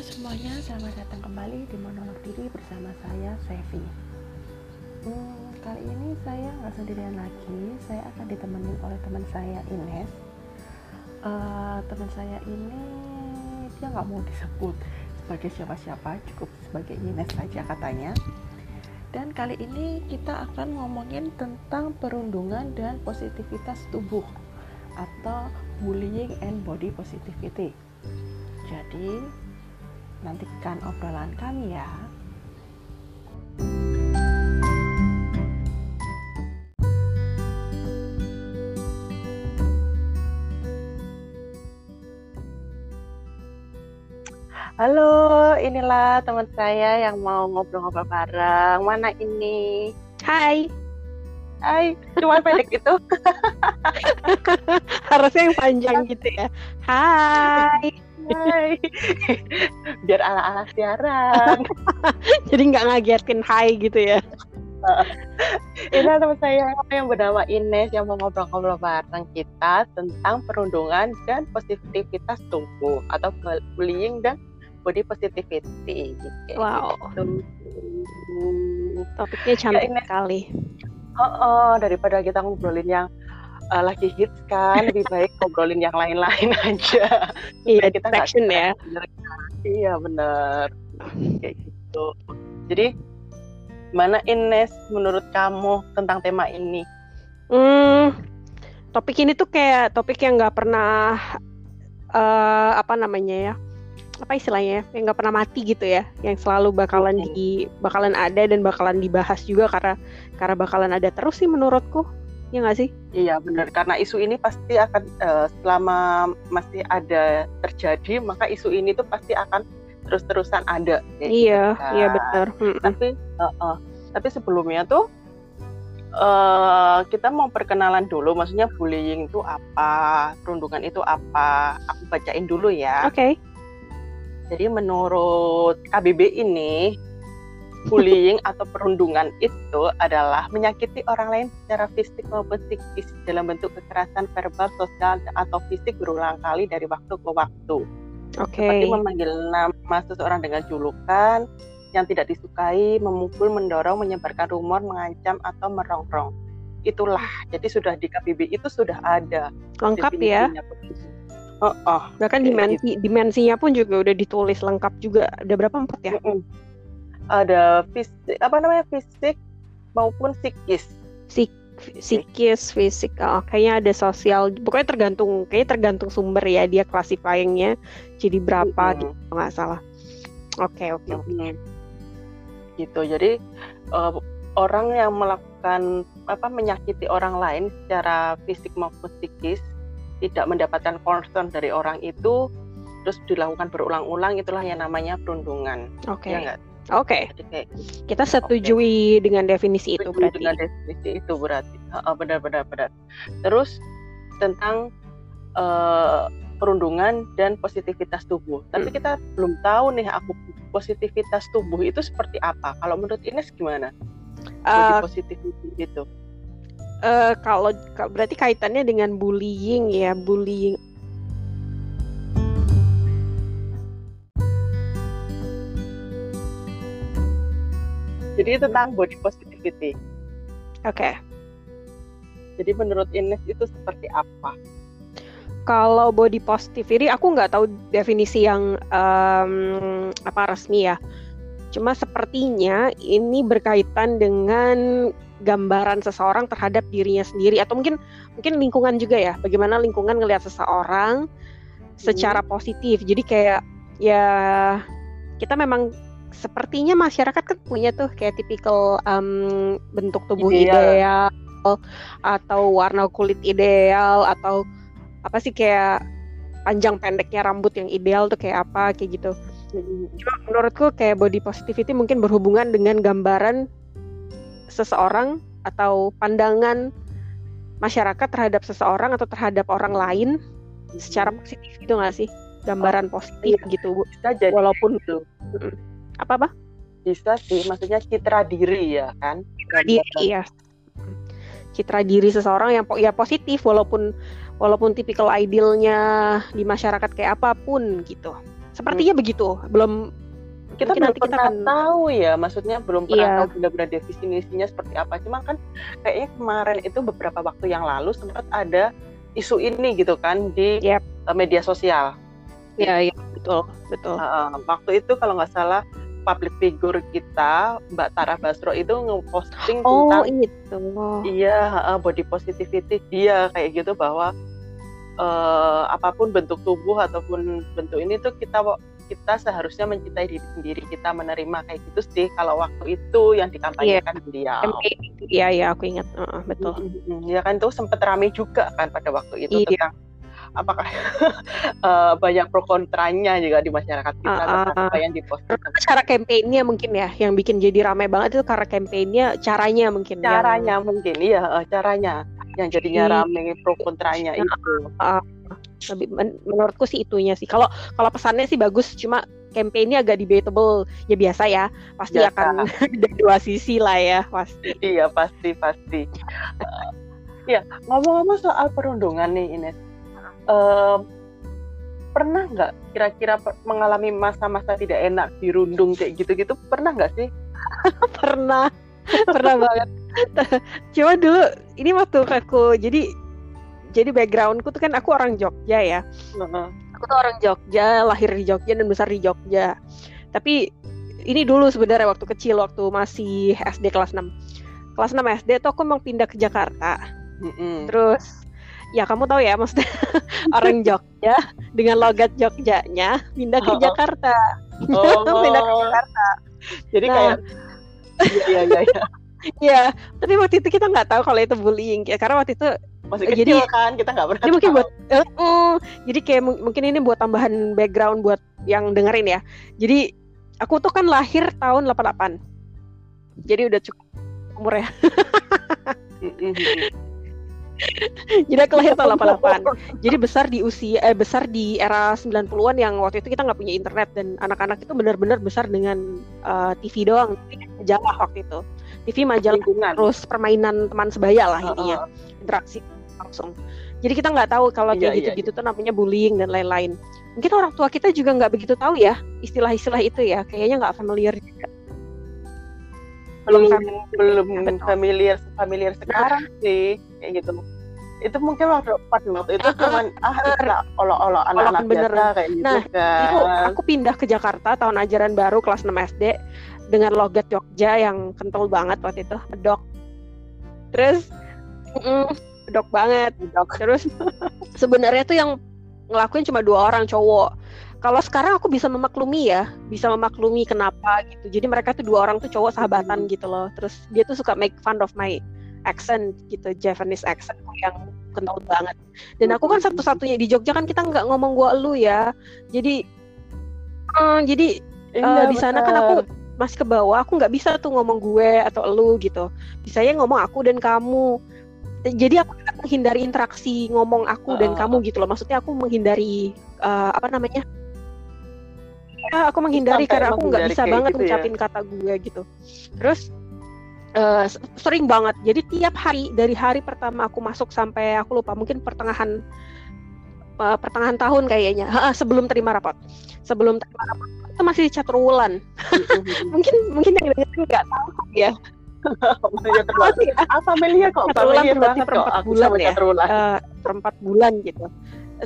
semuanya, selamat datang kembali di Monolog Diri bersama saya, Sevi. Hmm, kali ini saya nggak sendirian lagi, saya akan ditemani oleh teman saya, Ines. Uh, teman saya ini dia nggak mau disebut sebagai siapa-siapa, cukup sebagai Ines saja katanya. Dan kali ini kita akan ngomongin tentang perundungan dan positivitas tubuh atau bullying and body positivity. Jadi, nantikan obrolan kami ya. Halo, inilah teman saya yang mau ngobrol-ngobrol bareng. Mana ini? Hai. Hai, cuma pendek itu. Harusnya yang panjang gitu ya. Hai. Hai. Biar ala-ala siaran. Jadi nggak ngagetin hai gitu ya. Ini teman saya yang bernama Ines yang mau ngobrol-ngobrol bareng kita tentang perundungan dan positivitas tubuh atau bullying dan body positivity. Wow. Gitu. Topiknya cantik ya, sekali. Oh, oh, daripada kita ngobrolin yang uh, lagi hits kan lebih baik ngobrolin yang lain-lain aja. Iya kita action ya. iya benar kayak gitu. Jadi mana Ines menurut kamu tentang tema ini? Hmm topik ini tuh kayak topik yang nggak pernah uh, apa namanya ya apa istilahnya yang nggak pernah mati gitu ya yang selalu bakalan di bakalan ada dan bakalan dibahas juga karena karena bakalan ada terus sih menurutku ya nggak sih? Iya benar karena isu ini pasti akan uh, selama masih ada terjadi maka isu ini tuh pasti akan terus-terusan ada. iya gitu, iya benar. Tapi uh, uh, tapi sebelumnya tuh uh, kita mau perkenalan dulu, maksudnya bullying itu apa, perundungan itu apa. Aku bacain dulu ya. Oke. Okay. Jadi menurut KBB ini bullying atau perundungan itu adalah menyakiti orang lain secara fisik maupun psikis dalam bentuk kekerasan verbal, sosial, atau fisik berulang kali dari waktu ke waktu. Oke. Okay. Seperti memanggil nama seseorang dengan julukan yang tidak disukai, memukul, mendorong, menyebarkan rumor, mengancam, atau merongrong. Itulah, jadi sudah di KBB itu sudah ada. Lengkap ya? Oh, oh. Bahkan dimensi, gitu. dimensinya pun juga udah ditulis lengkap juga. Ada berapa empat ya? Mm -mm ada fisik apa namanya fisik maupun psikis Sik, psikis fisik oh, kayaknya ada sosial pokoknya tergantung kayaknya tergantung sumber ya dia classifyingnya jadi berapa mm -hmm. gitu nggak salah oke okay, oke okay, oke okay. gitu jadi uh, orang yang melakukan apa menyakiti orang lain secara fisik maupun psikis tidak mendapatkan concern dari orang itu terus dilakukan berulang-ulang itulah yang namanya perundungan. Oke. Okay. Ya Oke. Okay. Kita setujui okay. dengan definisi itu berarti. Dengan definisi itu berarti. Uh, benar. Terus tentang uh, perundungan dan positivitas tubuh. Tapi hmm. kita belum tahu nih aku positivitas tubuh itu seperti apa. Kalau menurut Ines gimana? Uh, positivity itu. Uh, kalau berarti kaitannya dengan bullying ya, bullying Jadi tentang body positivity. Oke. Okay. Jadi menurut Ines itu seperti apa? Kalau body positivity, aku nggak tahu definisi yang um, apa resmi ya. Cuma sepertinya ini berkaitan dengan gambaran seseorang terhadap dirinya sendiri atau mungkin mungkin lingkungan juga ya. Bagaimana lingkungan ngelihat seseorang secara hmm. positif. Jadi kayak ya kita memang sepertinya masyarakat kan punya tuh kayak tipikal um, bentuk tubuh ideal. ideal atau warna kulit ideal atau apa sih kayak panjang pendeknya rambut yang ideal tuh kayak apa kayak gitu. Cuma menurutku kayak body positivity mungkin berhubungan dengan gambaran seseorang atau pandangan masyarakat terhadap seseorang atau terhadap orang lain secara positif gitu nggak sih gambaran oh, positif iya. gitu bisa jadi walaupun itu apa apa bisa sih maksudnya citra diri ya kan citra diri ya citra diri seseorang yang ya positif walaupun walaupun tipikal idealnya di masyarakat kayak apa pun gitu Sepertinya hmm. begitu. Belum kita belum nanti pernah kita akan... tahu ya, maksudnya belum pernah yeah. tahu benar-benar definisinya seperti apa. Cuma kan kayaknya kemarin itu beberapa waktu yang lalu sempat ada isu ini gitu kan di yep. Eh, media sosial. Iya, yeah, yeah, betul, betul. Uh, waktu itu kalau nggak salah public figure kita Mbak Tara Basro itu ngeposting oh, tentang itu. iya body positivity dia kayak gitu bahwa uh, apa pun bentuk tubuh ataupun bentuk ini tuh kita kita seharusnya mencintai diri sendiri kita menerima kayak gitu sih kalau waktu itu yang dikampanyekan yeah. beliau iya iya aku ingat uh, betul mm-hmm. ya kan itu sempat ramai juga kan pada waktu itu yeah. tentang apakah uh, banyak pro kontranya juga di masyarakat kita uh, uh, apa yang diposting cara kampanyenya mungkin ya yang bikin jadi ramai banget itu karena kampanyenya caranya mungkin caranya yang... mungkin iya uh, caranya yang jadinya iya. ramai pro kontranya uh, itu. uh, lebih men menurutku sih itunya sih. Kalau kalau pesannya sih bagus cuma kampanye agak debatable. Ya biasa ya pasti biasa. akan dari dua sisi lah ya pasti. Iya pasti pasti. Uh, ya ngomong-ngomong soal perundungan nih Ines uh, pernah nggak kira-kira mengalami masa-masa tidak enak dirundung kayak gitu-gitu pernah nggak sih pernah pernah banget cuma dulu ini waktu aku jadi jadi backgroundku tuh kan aku orang Jogja ya. Uh-huh. Aku tuh orang Jogja, lahir di Jogja dan besar di Jogja. Tapi ini dulu sebenarnya waktu kecil, waktu masih SD kelas 6. Kelas 6 SD tuh aku emang pindah ke Jakarta. Uh-huh. Terus ya kamu tahu ya maksudnya orang Jogja dengan logat Jogjanya pindah ke Jakarta. Oh. pindah ke Jakarta. Jadi nah, kayak iya iya iya. Iya, tapi waktu itu kita nggak tahu kalau itu bullying ya karena waktu itu masih kecil jadi, kan kita nggak pernah jadi mungkin buat uh, uh, jadi kayak mungkin ini buat tambahan background buat yang dengerin ya jadi aku tuh kan lahir tahun 88 jadi udah cukup umur ya jadi aku lahir tahun 88 jadi besar di usia eh besar di era 90-an yang waktu itu kita nggak punya internet dan anak-anak itu benar-benar besar dengan uh, eh, TV doang majalah waktu itu TV majalah Lingkungan. terus permainan teman sebaya lah intinya uh, uh. interaksi langsung. Jadi kita nggak tahu kalau kayak iya, iya, gitu-gitu iya, tuh namanya bullying dan lain-lain. Mungkin orang tua kita juga nggak begitu tahu ya istilah-istilah itu ya. Kayaknya nggak familiar juga. Belum familiar, belum ya, familiar familiar sekarang sih kayak gitu. Itu mungkin waktu pada waktu itu cuman ah olo-olo anak-anak bener. biasa kayak gitu nah, kan. Itu aku pindah ke Jakarta tahun ajaran baru kelas 6 SD dengan logat Jogja yang kental banget waktu itu, dok. Terus mm, dok banget dok terus sebenarnya tuh yang ngelakuin cuma dua orang cowok kalau sekarang aku bisa memaklumi ya bisa memaklumi kenapa gitu. Jadi mereka tuh dua orang tuh cowok sahabatan gitu loh. Terus dia tuh suka make fun of my accent gitu Japanese accent yang kental banget. Dan aku kan satu-satunya di Jogja kan kita nggak ngomong gua lu ya. Jadi uh, jadi uh, di sana kan aku masih ke bawah aku nggak bisa tuh ngomong gue atau lu gitu. Bisanya ngomong aku dan kamu. Jadi aku menghindari interaksi ngomong aku uh, dan kamu gitu loh. Maksudnya aku menghindari uh, apa namanya ya, aku menghindari karena aku nggak bisa banget gitu ya. ngucapin ya? kata gue gitu terus uh, sering banget jadi tiap hari dari hari pertama aku masuk sampai aku lupa mungkin pertengahan uh, pertengahan tahun kayaknya ha, sebelum terima rapot sebelum terima rapot itu masih catur wulan mungkin mungkin yang nggak tahu ya familiar terlalu ya. Ah, familiar kok. Familiar banget kok. Aku bulan ya. Uh, perempat bulan gitu.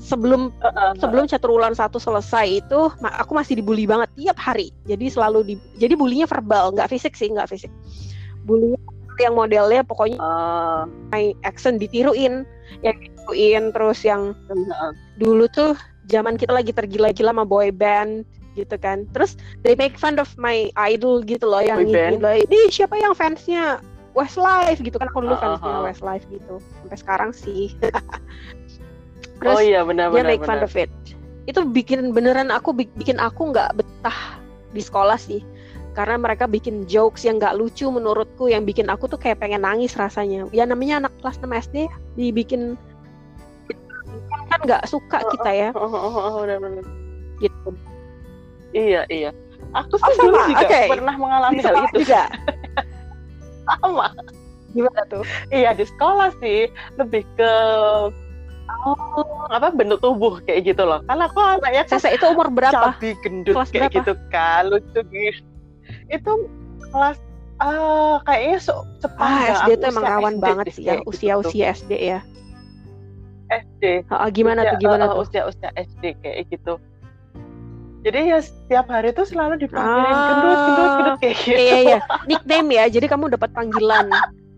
Sebelum uh, sebelum caturulan satu selesai itu aku masih dibully banget tiap hari. Jadi selalu di jadi bulinya verbal, nggak fisik sih, nggak fisik. Bulinya yang modelnya pokoknya uh. my action ditiruin, yang ditiruin terus yang uh. dulu tuh zaman kita lagi tergila-gila sama boy band gitu kan terus they make fun of my idol gitu loh yang ini ini siapa yang fansnya Westlife gitu kan aku dulu uh, fansnya uh, Westlife gitu sampai sekarang sih terus oh iya benar dia make benar. fun of it itu bikin beneran aku bikin aku nggak betah di sekolah sih karena mereka bikin jokes yang nggak lucu menurutku yang bikin aku tuh kayak pengen nangis rasanya ya namanya anak kelas 6 SD dibikin kan nggak suka kita ya oh, oh, oh, oh, benar, benar. gitu Iya, iya. Aku sih oh, dulu juga okay. pernah mengalami hal itu. Juga. sama. Gimana tuh? Iya, di sekolah sih lebih ke oh, apa bentuk tubuh kayak gitu loh. Kan aku anaknya kan Sese itu umur berapa? cabi gendut Kelas kayak berapa? gitu kan lucu gitu. Itu kelas eh kayaknya se Ah, sepanjang SD itu emang usia rawan SD banget sih ya, gitu tuh. usia-usia SD ya. SD. Ah, gimana Usia- tuh, gimana eh, tuh? Usia-usia SD kayak gitu. Jadi ya setiap hari tuh selalu dipanggilin Ah. gendut, gendut, gendut kayak gitu. Iya, iya, iya. Nickname ya, jadi kamu dapat panggilan.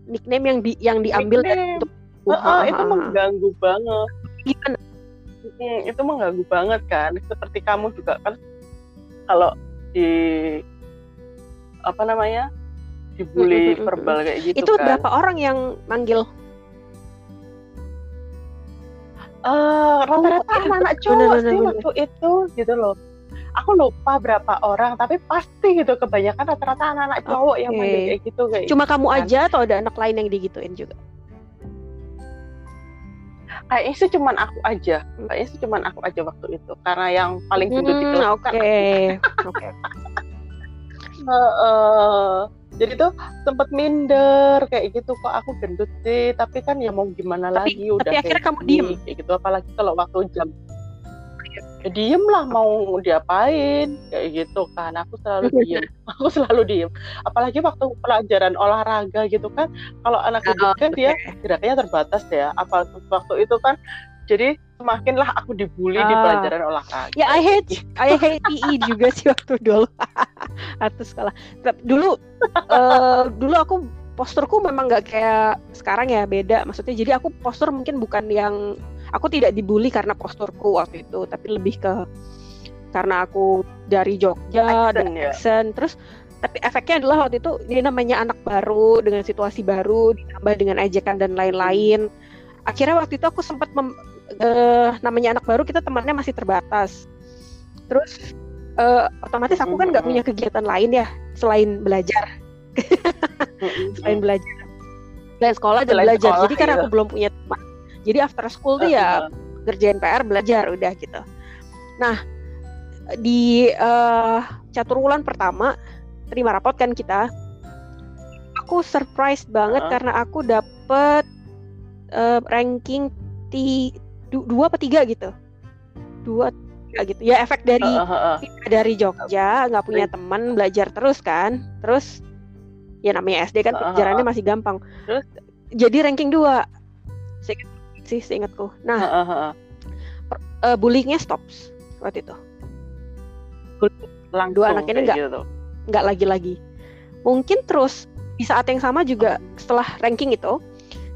Nickname yang di yang diambil Nickname. untuk Itu Ah, ah, ah. mengganggu banget. gimana? Mm, itu mengganggu banget kan. Seperti kamu juga kan kalau di apa namanya dibully Mm, mm, mm, verbal kayak gitu Itu kan. berapa orang yang manggil? Eh, rata-rata iya. anak-anak cowok bener, sih bener. waktu itu gitu loh. Aku lupa berapa orang, tapi pasti gitu kebanyakan rata-rata anak-anak cowok yang Oke. manggil kayak gitu kayak Cuma kamu kan. aja atau ada anak lain yang digituin juga? Kayaknya sih cuman aku aja. Kayaknya sih cuman aku aja waktu itu karena yang paling gendut itu Hmm, kan Oke, oke. Heeh. Jadi tuh sempet minder kayak gitu kok aku gendut sih, tapi kan ya mau gimana Tapi- lagi udah tapi kayak akhirnya kamu diem? kayak gitu apalagi kalau waktu jam ya diem lah mau diapain? Kayak gitu kan. Aku selalu diem. Aku selalu diem. Apalagi waktu pelajaran olahraga gitu kan. Kalau anak gendut kan dia geraknya terbatas ya. Apa waktu itu kan jadi semakinlah aku dibully di Ah. pelajaran olahraga. Ya I hate I hate PE juga sih waktu dulu. Atau sekolah. Dulu eh, dulu aku posturku memang nggak kayak sekarang ya beda. Maksudnya jadi aku postur mungkin bukan yang aku tidak dibully karena posturku waktu itu, tapi lebih ke karena aku dari Jogja Accent dan ya? accent. Terus tapi efeknya adalah waktu itu ini namanya anak baru dengan situasi baru ditambah dengan ejekan dan lain-lain. Akhirnya waktu itu aku sempat mem- eh, namanya anak baru kita temannya masih terbatas. Terus eh, otomatis aku kan nggak punya kegiatan lain ya selain belajar, selain belajar, selain sekolah dan Selain belajar. sekolah, Jadi kan iya. aku belum punya teman. Jadi after school tuh ya kerjain PR, belajar udah gitu. Nah di eh, catur bulan pertama terima rapot kan kita. Aku surprised banget Heeh. karena aku dapet eh, ranking ti du- dua apa tiga gitu, dua tiga gitu. Ya efek dari Heeh, heeh. pindah dari Jogja nggak punya teman belajar terus kan terus ya namanya SD kan pelajarannya masih gampang Terus? jadi ranking 2 Seingat- sih seingatku nah Heeh, heeh. eh, bullyingnya stops waktu itu langsung Dua anak ini kayak nggak- gitu. nggak lagi-lagi mungkin terus di saat yang sama juga setelah ranking itu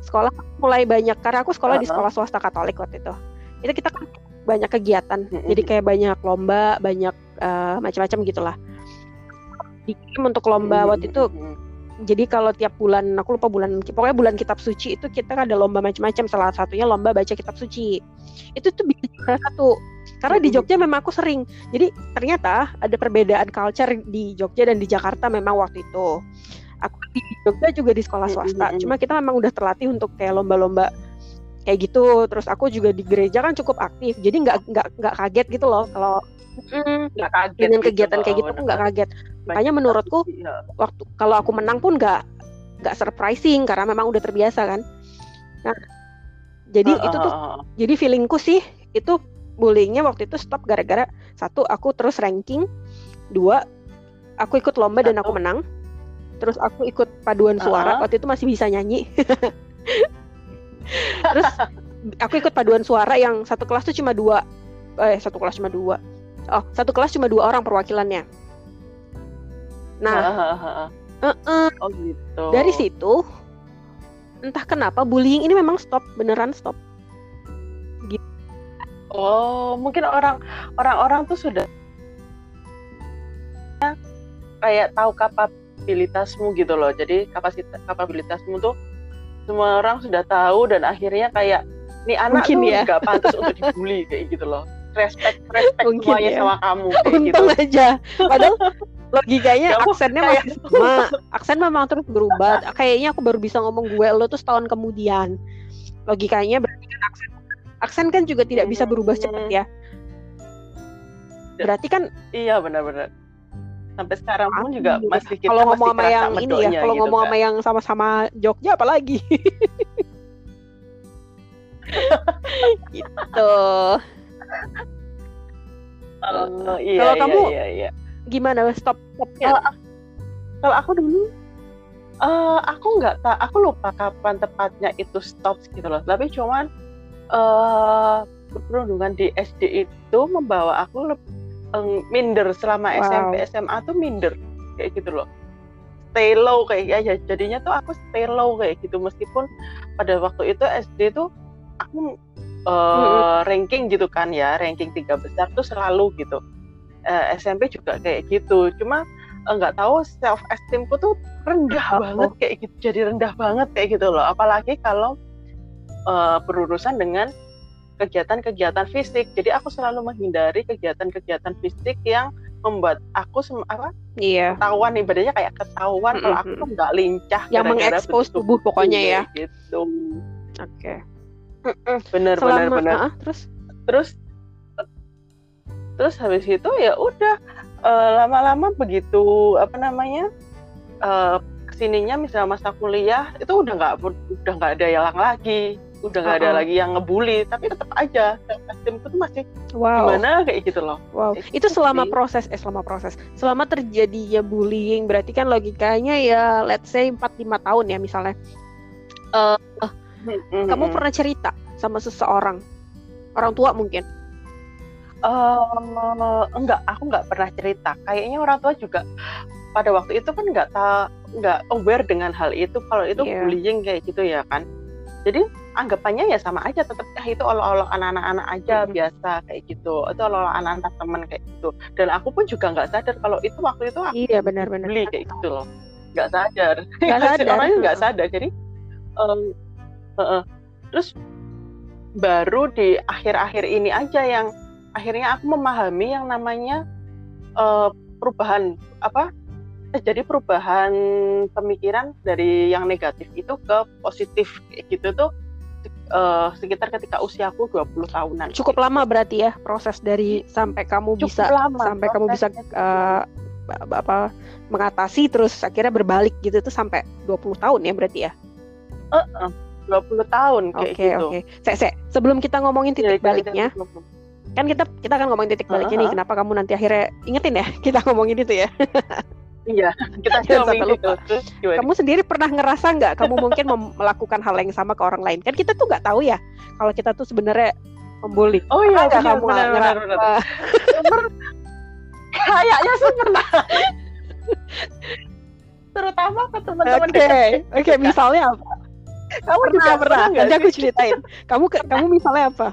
sekolah mulai banyak karena aku sekolah di Uh-uh. sekolah swasta Katolik waktu itu itu kita kan banyak kegiatan Mm-mm. jadi kayak banyak lomba banyak eh, macam-macam gitulah dikirim untuk lomba waktu itu. Jadi kalau tiap bulan aku lupa bulan pokoknya bulan kitab suci itu kita ada lomba macam-macam. Salah satunya lomba baca kitab suci. Itu tuh bisa juara satu karena di Mhm. Jogja memang aku sering. Jadi ternyata ada perbedaan culture di Jogja dan di Jakarta memang waktu itu. Aku di Jogja juga di sekolah Mhm, swasta cuma kita memang udah terlatih untuk kayak lomba-lomba kayak gitu. Terus aku juga di gereja kan cukup aktif jadi nggak nggak nggak kaget gitu loh kalau mm, kaget dengan gitu, kegiatan kayak gitu aku nggak kaget makanya menurutku iya. waktu kalau aku menang pun nggak nggak surprising karena memang udah terbiasa kan nah jadi Heeh, itu tuh heeh, heeh. jadi feelingku sih itu bullyingnya waktu itu stop gara-gara satu aku terus ranking dua aku ikut lomba dan aku menang terus aku ikut paduan suara Uh-uh. waktu itu masih bisa nyanyi terus aku ikut paduan suara yang satu kelas tuh cuma dua eh satu kelas cuma dua oh satu kelas cuma dua orang perwakilannya nah heeh. eh-eh, oh gitu. Dari situ entah kenapa bullying ini memang stop beneran stop. Oh mungkin orang orang-orang tuh sudah kayak tahu kapabilitasmu gitu loh. Jadi kapasitas kapabilitasmu tuh semua orang sudah tahu dan akhirnya kayak nih anak Mungkin tuh ya. nggak pantas untuk dibully kayak gitu loh. Respect respect Mungkin semuanya ya. sama kamu kayak gitu. untung aja. Padahal logikanya Kamu aksennya kayak- masih sama aksen memang terus berubah kayaknya aku baru bisa ngomong gue lo tuh setahun kemudian logikanya berarti kan aksen aksen kan juga tidak bisa berubah Hmm. cepat ya berarti kan iya benar-benar sampai sekarang pun juga Iya. masih kita kalau ngomong sama yang ini ya kalau gitu ngomong kan. sama yang sama-sama Jogja apalagi gitu. Oh, iya, Kalau iya, kamu iya, iya. Gimana stop stopnya? Kalau kalau aku dulu eh aku nggak tak aku lupa kapan tepatnya itu stop gitu loh. Tapi cuman eh perundungan di SD itu membawa aku leb- eng, minder. Selama Wow. SMP SMA tuh minder kayak gitu loh. Stay low kayak ya jadinya tuh aku stay low kayak gitu. Meskipun pada waktu itu SD tuh aku eh, ranking gitu kan ya ranking tiga besar tuh selalu gitu Eh, SMP juga kayak gitu. Cuma eh, nggak tahu self esteemku tuh rendah Oh. banget kayak gitu jadi rendah banget kayak gitu loh. Apalagi kalau eh, berurusan dengan kegiatan-kegiatan fisik. Jadi aku selalu menghindari kegiatan-kegiatan fisik yang membuat aku sem- apa Iya. ketahuan ibadahnya kayak ketahuan kalau aku tuh nggak lincah Yang mengekspos tubuh pokoknya ya. gitu. Oke. bener bener Selama bener. Ah, terus? Terus terus habis itu ya udah eh, lama-lama begitu apa namanya eh, ke sininya misalnya masa kuliah itu udah nggak udah nggak ada yang lagi udah nggak ada Uh-uh. lagi yang ngebully tapi tetap aja esteemku tuh masih wow. gimana kayak gitu loh Wow, Kayak itu gitu selama sih. proses eh selama proses. Selama terjadinya bullying berarti kan logikanya ya let's say 4 5 tahun ya misalnya. Eh, Mm-mm. kamu pernah cerita sama seseorang? Orang tua mungkin. Eh, enggak, aku nggak pernah cerita. Kayaknya orang tua juga pada waktu itu kan nggak ta nggak aware dengan hal itu. Kalau itu Iya. bullying kayak gitu ya kan. Jadi anggapannya ya sama aja, tetap ah itu olok-olok anak-anak aja Mhm. biasa kayak gitu. Itu olok-olok anak-anak teman kayak gitu. Dan aku pun juga nggak sadar kalau itu waktu itu aku Iya benar-benar. bully kayak gitu loh. Nggak sadar. Nggak sadar. Orangnya nggak sadar. Jadi em, heeh. terus baru di akhir-akhir ini aja yang akhirnya aku memahami yang namanya eh, perubahan apa terjadi perubahan pemikiran dari yang negatif itu ke positif gitu tuh eh, sekitar ketika usiaku 20 tahunan. Cukup lama berarti ya proses dari sampai kamu Cukup bisa lama sampai kamu bisa ba- apa mengatasi terus akhirnya berbalik gitu tuh sampai 20 tahun ya berarti ya. Heeh, 20 tahun kayak Oke, gitu. oke. Se, se, sebelum kita ngomongin Ya, titik itu- baliknya, itu- itu- kan kita kita akan ngomongin titik baliknya nih. Uh-huh. Kenapa kamu nanti akhirnya ingetin ya kita ngomongin itu ya. Iya, kita sampai gitu. Terus gimana? Kamu sendiri pernah ngerasa nggak kamu mungkin melakukan hal yang sama ke orang lain? Kan kita tuh nggak tahu ya kalau kita tuh sebenarnya membuli. Oh iya, benar, kamu benar, benar, benar. Per- Kayaknya sih pernah. Terutama ke teman-teman Oke, dekat. oke. Misalnya apa? Kamu juga Pernah, pernah. Nanti aku ceritain. Kamu kamu misalnya apa?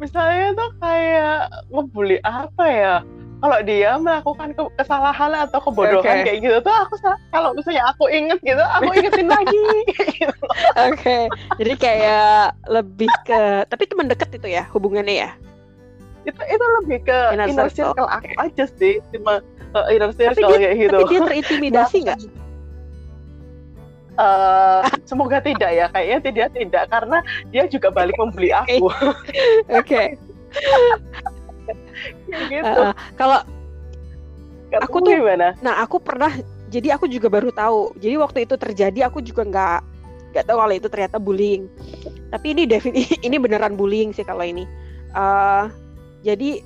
Misalnya tuh kayak ngebully apa ya? Kalau dia melakukan ke- kesalahan atau kebodohan Oke. kayak gitu tuh aku kalau misalnya aku inget gitu, aku ingetin lagi gitu. Oke. Jadi kayak lebih ke tapi teman deket itu ya hubungannya ya. Itu itu lebih ke Inner inner, circle, circle, aku aja sih, cuma uh, inner Tapi circle dia, kayak gitu. tapi dia terintimidasi nggak? Eh, semoga tidak ya, kayaknya tidak tidak karena dia juga balik membuli aku. Oke. Kayak gitu. Uh, Kalau aku tuh- gimana? Nah, aku pernah. Jadi aku juga baru tahu. Jadi waktu itu terjadi, aku juga nggak nggak tahu kalau itu ternyata bullying. Tapi ini definisi ini beneran bullying sih kalau ini. Eh, jadi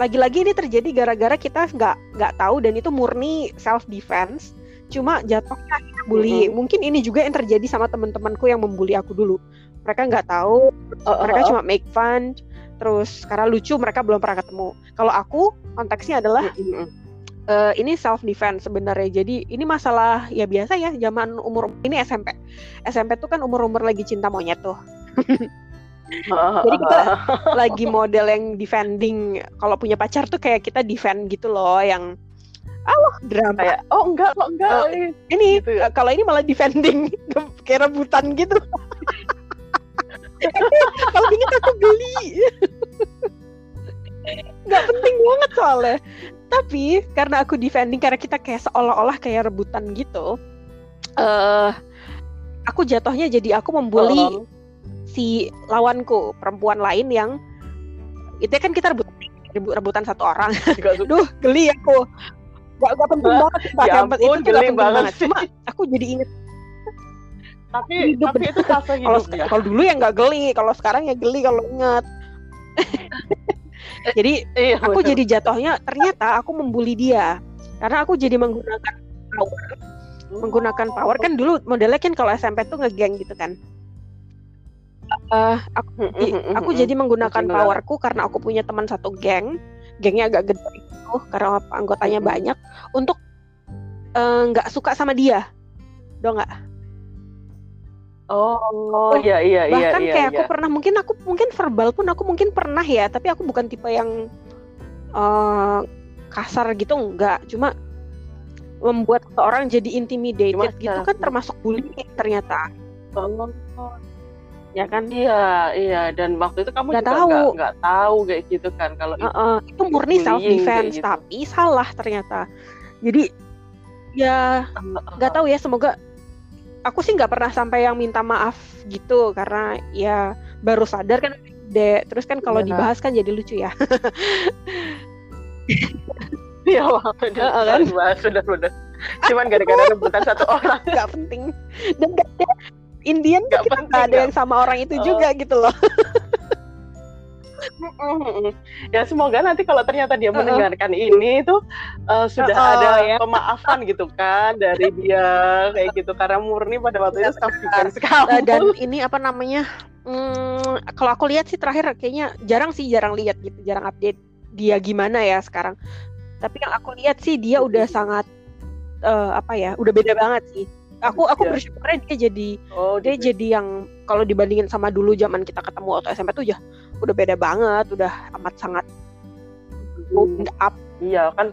lagi-lagi ini terjadi gara-gara kita nggak nggak tahu dan itu murni self defense. Cuma jatuhnya akhirnya bullying. Mungkin ini juga yang terjadi sama teman-temanku yang membuli aku dulu. Mereka nggak tahu, Oh, mereka cuma make fun. Terus karena lucu mereka belum pernah ketemu. Kalau aku konteksnya adalah eh, ini self defense sebenarnya. Jadi ini masalah ya biasa ya zaman umur ini SMP. SMP tuh kan umur-umur lagi cinta monyet tuh. Jadi kita lagi model yang defending kalau punya pacar tuh kayak kita defend gitu loh yang Allah drama. kayak oh enggak kok enggak. Oh, ini gitu ya. eh, kalau ini malah defending kayak rebutan gitu. kalau inget aku geli. Nggak penting banget soalnya. Tapi karena aku defending karena kita kayak seolah-olah kayak rebutan gitu. eh aku jatuhnya jadi aku membuli Oh, si lawanku perempuan lain yang itu kan kita rebut rebut- rebutan satu orang. Duh, geli aku. Gak, gak penting banget Pak. ya ampun, itu gak penting banget banget. Cuma aku jadi inget tapi Hidup tapi itu fase kalau ya. kalau dulu ya nggak geli kalau sekarang ya geli kalau ingat. Jadi Iya, aku jadi jatuhnya ternyata aku membuli dia. Karena aku jadi menggunakan power. Menggunakan power. Kan dulu modelnya kan kalau SMP tuh ngegeng gitu kan. Eh, aku, Mm, mm, mm, aku jadi menggunakan powerku karena aku punya teman satu geng gengnya agak gede gitu karena anggotanya banyak untuk eh, nggak suka sama dia. Do nggak? Oh, iya iya iya bahkan iya. kayak iya. aku pernah mungkin aku mungkin verbal pun aku mungkin pernah ya tapi aku bukan tipe yang eh, kasar gitu enggak cuma membuat seorang jadi intimidated Cuma gitu kan termasuk bullying ternyata. Oh, ya kan iya iya dan waktu itu kamu Nggak juga tahu. nggak tahu kayak gitu kan kalau itu. Heeh, itu murni self defense gitu. tapi salah ternyata jadi ya nggak tahu ya semoga aku sih nggak pernah sampai yang minta maaf gitu karena ya baru sadar kan de terus kan kalau Iya. dibahas kan jadi lucu ya Iya, kan? dibahas sudah sudah. Cuman gara-gara rebutan satu orang nggak penting dan ada Indian tuh kita penting. nggak ada yang sama orang itu Oh. juga gitu loh. Ya semoga nanti kalau ternyata dia Uh-uh. mendengarkan ini tuh uh, sudah Uh-uh, ada ya. pemaafan gitu kan dari dia kayak gitu karena murni pada waktu itu self defense kamu. Eh, dan ini apa namanya hmm, kalau aku lihat sih terakhir kayaknya jarang sih jarang lihat gitu jarang update dia gimana ya sekarang tapi yang aku lihat sih dia udah sangat eh, apa ya udah beda banget sih aku aku Iya. bersyukurnya dia jadi oh, dia dia jadi yang kalau dibandingin sama dulu zaman kita ketemu waktu SMP tuh ya udah beda banget udah amat sangat opened up iya kan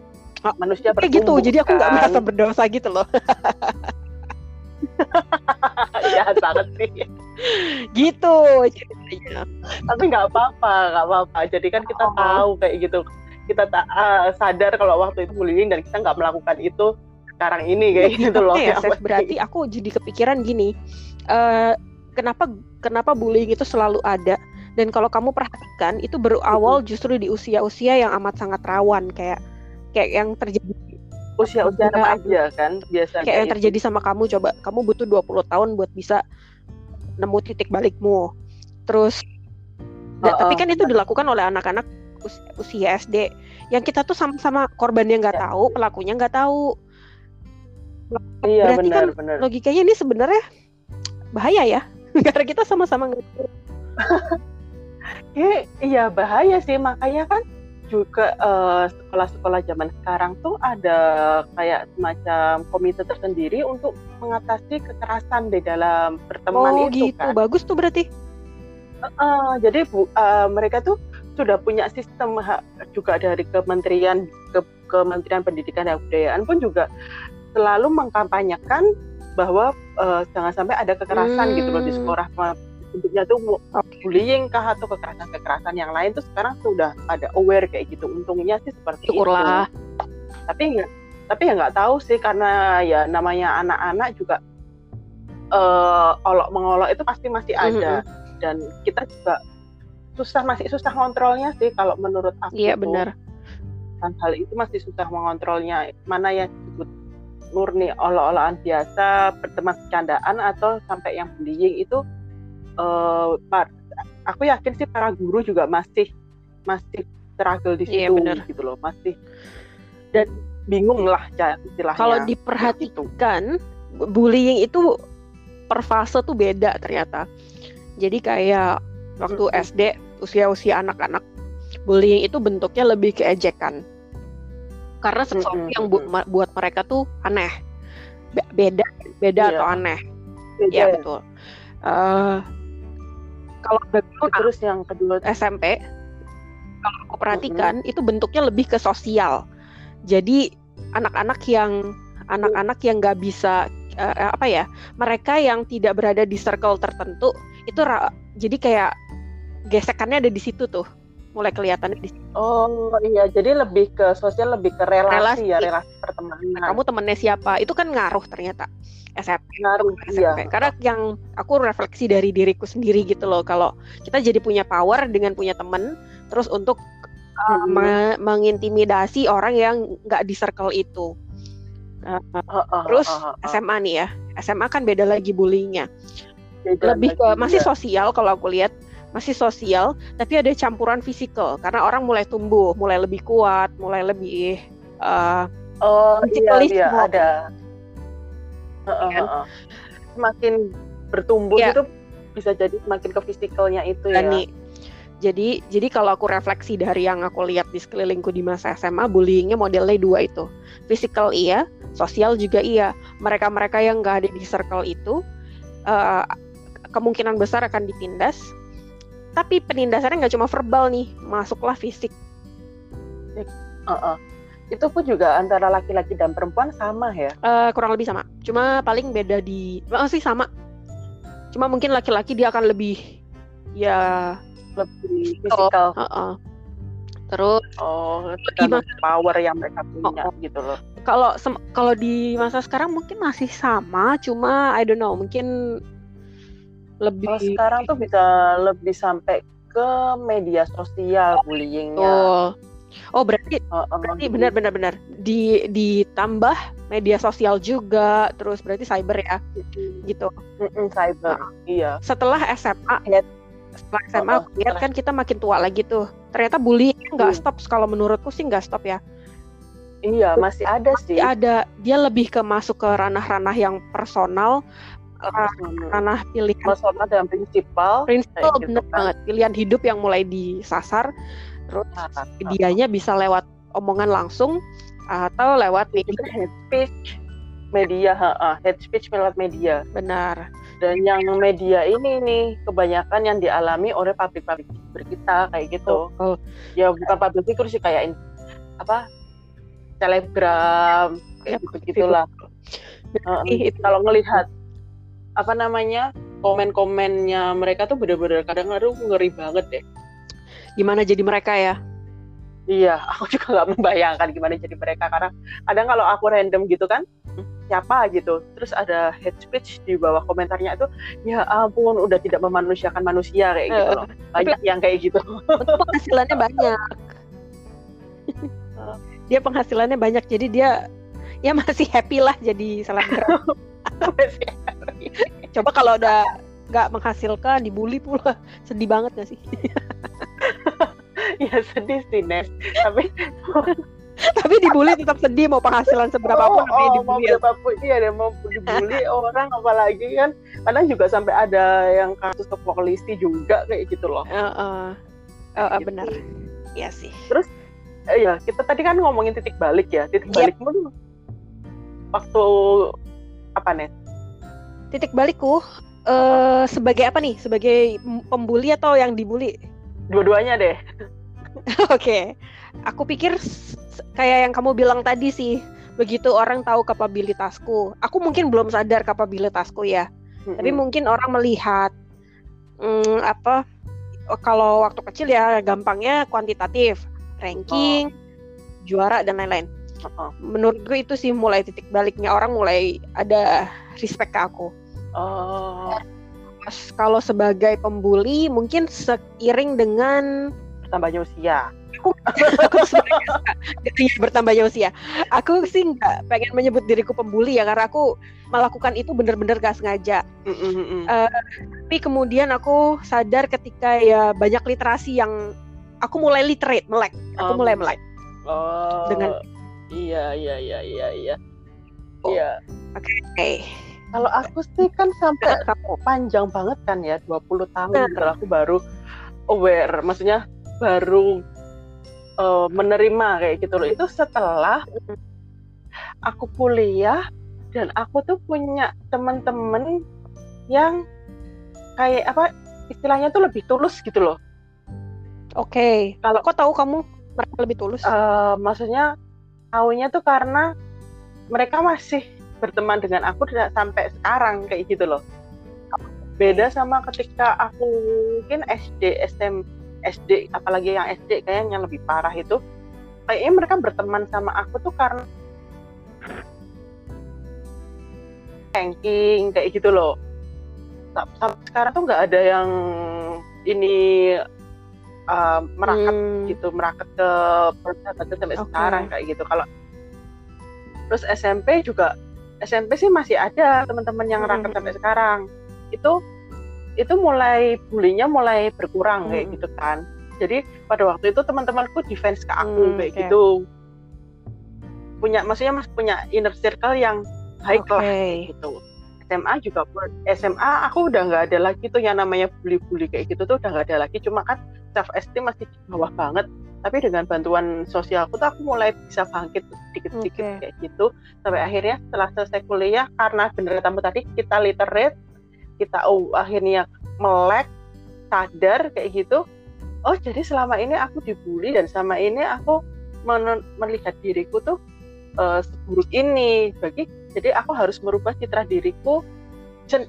manusia kayak gitu bertumbuh, jadi aku nggak kan. merasa berdosa gitu loh Iya banget sih. gitu ceritanya Tapi nggak apa-apa, nggak apa-apa. Jadi kan kita Oh. tahu kayak gitu. Kita tak ah, sadar kalau waktu itu bullying dan kita nggak melakukan itu sekarang ini kayak gitu loh. ya, penting. berarti aku jadi kepikiran gini eh kenapa kenapa bullying itu selalu ada dan kalau kamu perhatikan itu berawal justru di usia-usia yang amat sangat rawan kayak kayak yang terjadi usia-usia Iya, remaja kan biasanya. kayak yang itu. terjadi sama kamu coba kamu butuh 20 tahun buat bisa nemu titik balikmu terus Oh, tapi oh, kan itu dilakukan oleh anak-anak us- usia SD yang kita tuh sama-sama korbannya nggak Ya. tahu pelakunya nggak tahu Iya berarti benar kan benar. logikanya ini sebenarnya bahaya ya karena kita sama-sama nggak tahu. Iya, bahaya sih makanya kan juga eh, sekolah-sekolah zaman sekarang tuh ada kayak semacam komite tersendiri untuk mengatasi kekerasan di dalam berteman oh itu gitu kan. bagus tuh berarti Eh, jadi bu, eh, mereka tuh sudah punya sistem juga dari Kementerian ke, Kementerian Pendidikan dan Kebudayaan pun juga selalu mengkampanyekan bahwa eh, jangan sampai ada kekerasan gitu loh di Hmm. sekolah bentuknya tuh bullying kah atau kekerasan-kekerasan yang lain tuh sekarang sudah ada aware kayak gitu. Untungnya sih seperti syukurlah. Itu tapi nggak tapi ya nggak tahu sih karena ya namanya anak-anak juga eh olok mengolok itu pasti masih ada. dan kita juga susah masih susah kontrolnya sih kalau menurut aku iya benar. Dan hal itu masih susah mengontrolnya. Mana yang disebut murni olok-olokan biasa berteman bercandaan atau sampai yang bullying itu eh, par- aku yakin sih para guru juga masih masih struggle di situ Iya, gitu loh masih dan bingung lah istilahnya kalau gitu. diperhatikan bullying itu per fase tuh beda ternyata jadi kayak waktu. SD usia-usia anak-anak bullying itu bentuknya lebih ke ejekan karena sesuatu Mm-mm, yang bu- buat mereka tuh aneh. Be- beda beda Iya. atau aneh. Beda. Ya ya. betul. Eh, kalau background terus yang kedua SMP kalau aku perhatikan itu bentuknya lebih ke sosial. Jadi anak-anak yang anak-anak yang nggak bisa eh, apa ya mereka yang tidak berada di circle tertentu itu jadi kayak gesekannya ada di situ tuh mulai kelihatan di oh iya jadi lebih ke sosial lebih ke relasi, Relasi. ya relasi pertemanan kamu temennya siapa itu kan ngaruh ternyata SMP ngaruh iya SMP. Karena yang aku refleksi dari diriku sendiri gitu loh, kalau kita jadi punya power dengan punya temen, terus untuk uh, Mm-mm. me- mengintimidasi orang yang nggak di circle itu. Uh, Uh, uh, terus uh, uh, uh. SMA nih ya, SMA kan beda lagi bullyingnya. Beda Lebih ke masih iya. sosial kalau aku lihat, masih sosial, tapi ada campuran fisikal karena orang mulai tumbuh, mulai lebih kuat, mulai lebih uh, Oh iya, iya ada. Uh, uh, Kan? uh, uh. Semakin bertumbuh Iya. itu bisa jadi semakin ke fisikalnya itu ya. Jadi jadi kalau aku refleksi dari yang aku lihat di sekelilingku di masa SMA, bullyingnya modelnya dua itu, fisikal iya, sosial juga iya. Mereka-mereka yang nggak ada di circle itu uh, kemungkinan besar akan ditindas. Tapi penindasannya nggak cuma verbal nih, masuklah fisik. Uh, uh. Itu pun juga antara laki-laki dan perempuan sama ya. Eh, kurang lebih sama. Cuma paling beda di masih sama. Cuma mungkin laki-laki dia akan lebih ya Lebih Fisikal. fisikal. uh-uh. Terus Oh, Gimana? power yang mereka punya Oh, oh. gitu loh. kalau kalau di masa sekarang mungkin masih sama, cuma I don't know, mungkin lebih Kalau sekarang tuh bisa lebih sampai ke media sosial bullyingnya. Betul. Oh, berarti Uh, uh, berarti benar benar benar di ditambah media sosial juga, terus berarti cyber ya, gitu. Cyber. Iya. Setelah SMA, Lihat. setelah SMA Oh, oh, lihat kan kita makin tua lagi tuh. Ternyata bullying nggak Hmm. stop. Kalau menurutku sih nggak stop ya. Iya, masih ada sih. Masih ada dia lebih ke masuk ke ranah-ranah yang personal. Ranah pilihan Personal dan prinsipal. prinsip kayak gitu bener kan. banget pilihan hidup yang mulai disasar terus Ah, dianya bisa lewat omongan langsung atau lewat media hate speech media, ha, ha, hate speech lewat media. benar Dan yang media ini nih kebanyakan yang dialami oleh pabrik-pabrik kita kayak gitu. Oh, Ya bukan public figure sih kayak apa telegram kayak Ya, gitu gitulah. Itu kalau ngelihat apa namanya komen-komennya mereka tuh bener-bener kadang-kadang ngeri banget deh. gimana jadi mereka ya Iya, aku juga nggak membayangkan gimana jadi mereka karena kadang kalau aku random gitu kan siapa gitu, terus ada hate speech di bawah komentarnya itu ya ampun udah tidak memanusiakan manusia kayak gitu loh. Banyak yang kayak gitu. penghasilannya banyak dia penghasilannya banyak jadi dia ya masih happy lah jadi selebgram coba kalau udah nggak menghasilkan dibully pula sedih banget gak sih ya sedih sih Nes. Tapi tapi dibully tetap sedih mau penghasilan seberapa pun oh, mau dibully ya. berapapun iya deh mau dibully orang apalagi kan kadang juga sampai ada yang kasus ke polisi juga kayak gitu loh. Eh. Eh, eh, Gitu. benar ya sih Eh, ya kita tadi kan ngomongin titik balik ya titik Yep. balikmu tuh waktu apa Nes? titik balikku eh sebagai apa nih? Sebagai pembuli atau yang dibully? Dua-duanya deh. oke. Aku pikir kayak yang kamu bilang tadi sih. Begitu orang tahu kapabilitasku. Aku mungkin belum sadar kapabilitasku ya. Tapi Mm-mm. mungkin orang melihat hmm, apa oh, kalau waktu kecil ya gampangnya kuantitatif. Ranking juara dan lain-lain Oh. menurutku itu sih mulai titik baliknya orang mulai ada respect ke aku Oh, kalau sebagai pembuli mungkin seiring dengan tambahnya usia. aku aku bertambahnya usia aku sih nggak pengen menyebut diriku pembuli ya karena aku melakukan itu bener-bener gak sengaja Mm-mm, mm-mm. Eh, tapi kemudian aku sadar ketika ya banyak literasi yang aku mulai literate melek aku Oh. mulai melek Oh, dengan- iya iya iya iya iya. Oh. Iya. oke Kalau aku sih kan sampai kamu panjang banget kan ya 20 tahun Nah. aku baru aware maksudnya baru eh, menerima kayak gitu loh itu setelah aku kuliah dan aku tuh punya teman-teman yang kayak apa istilahnya tuh lebih tulus gitu loh oke Kalau- kok tahu kamu mereka lebih tulus Eh, maksudnya tahunya tuh karena mereka masih berteman dengan aku dan sampai sekarang kayak gitu loh. Beda sama ketika aku mungkin SD, SM, SD, apalagi yang SD kayaknya yang lebih parah itu, kayaknya mereka berteman sama aku tuh karena ranking kayak gitu loh. Sa- Sampai sekarang tuh nggak ada yang ini uh, merakat Hmm, gitu meraket ke persahabatan sampai Oke. sekarang kayak gitu kalau terus SMP juga SMP sih masih ada teman-teman yang Hmm. raket sampai sekarang itu itu mulai bulinya mulai berkurang kayak Hmm. gitu kan jadi pada waktu itu teman-temanku defense ke aku Hmm, kayak oke. gitu punya maksudnya mas punya inner circle yang baik lah Oke. gitu SMA juga pun- SMA aku udah nggak ada lagi tuh yang namanya bully-bully kayak gitu tuh udah nggak ada lagi. Cuma kan self esteem masih bawah banget. Tapi dengan bantuan sosialku tuh aku mulai bisa bangkit sedikit-sedikit Oke. kayak gitu. Sampai akhirnya setelah selesai kuliah karena bener tamu tadi kita literate kita oh, akhirnya melek sadar kayak gitu. Oh jadi selama ini aku dibully dan selama ini aku melihat diriku tuh eh, seburuk ini bagi jadi aku harus merubah citra diriku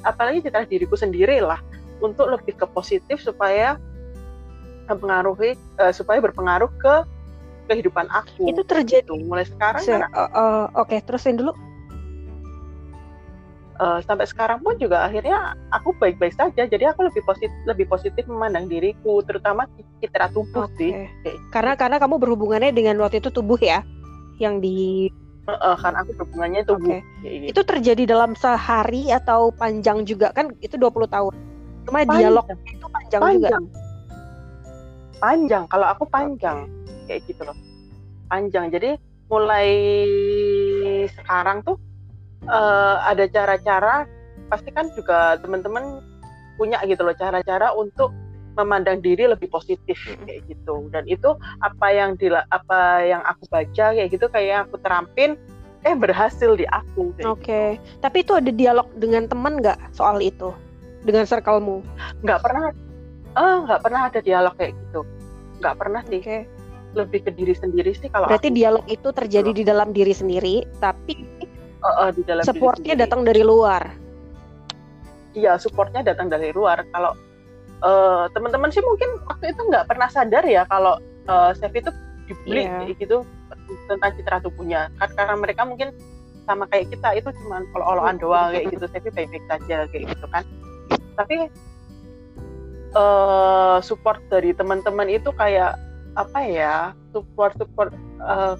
apalagi citra diriku sendiri lah untuk lebih ke positif supaya mempengaruhi eh, supaya berpengaruh ke kehidupan aku Itu terjadi. Gitu. mulai sekarang Se- kan, uh, uh, Oke, terusin dulu. eh, sampai sekarang pun juga akhirnya aku baik-baik saja jadi aku lebih positif lebih positif memandang diriku terutama citra tubuh Oke. sih Kayak Karena karena kamu berhubungannya dengan waktu itu tubuh ya, yang di eh, kan aku berhubungannya Oke. Kayak gitu. itu terjadi dalam sehari atau panjang juga kan itu 20 tahun. Cuma Panjang. dialog itu panjang, juga. panjang panjang kalau aku panjang kayak gitu loh panjang jadi mulai sekarang tuh eh, ada cara-cara pasti kan juga teman-teman punya gitu loh cara-cara untuk memandang diri lebih positif kayak gitu dan itu apa yang dila, apa yang aku baca kayak gitu kayak aku terapin eh berhasil di aku kayak Oke. Tapi itu ada dialog dengan teman nggak soal itu? Dengan circlemu? gitu. nggak pernah eh nggak pernah ada dialog kayak gitu nggak pernah sih Oke. lebih ke diri sendiri sih kalau Berarti aku. dialog itu terjadi di dalam diri sendiri, tapi Eh, eh, di dalam supportnya datang dari luar. iya supportnya datang dari luar kalau eh, teman-teman sih mungkin waktu itu nggak pernah sadar ya kalau Chef itu dibully Iya. kayak gitu tentang citra tubuhnya. Kan karena mereka mungkin sama kayak kita itu cuma olo-oloan doang kayak gitu. Chef baik-baik saja kayak gitu kan. Tapi eh support dari teman-teman itu kayak apa ya support support eh,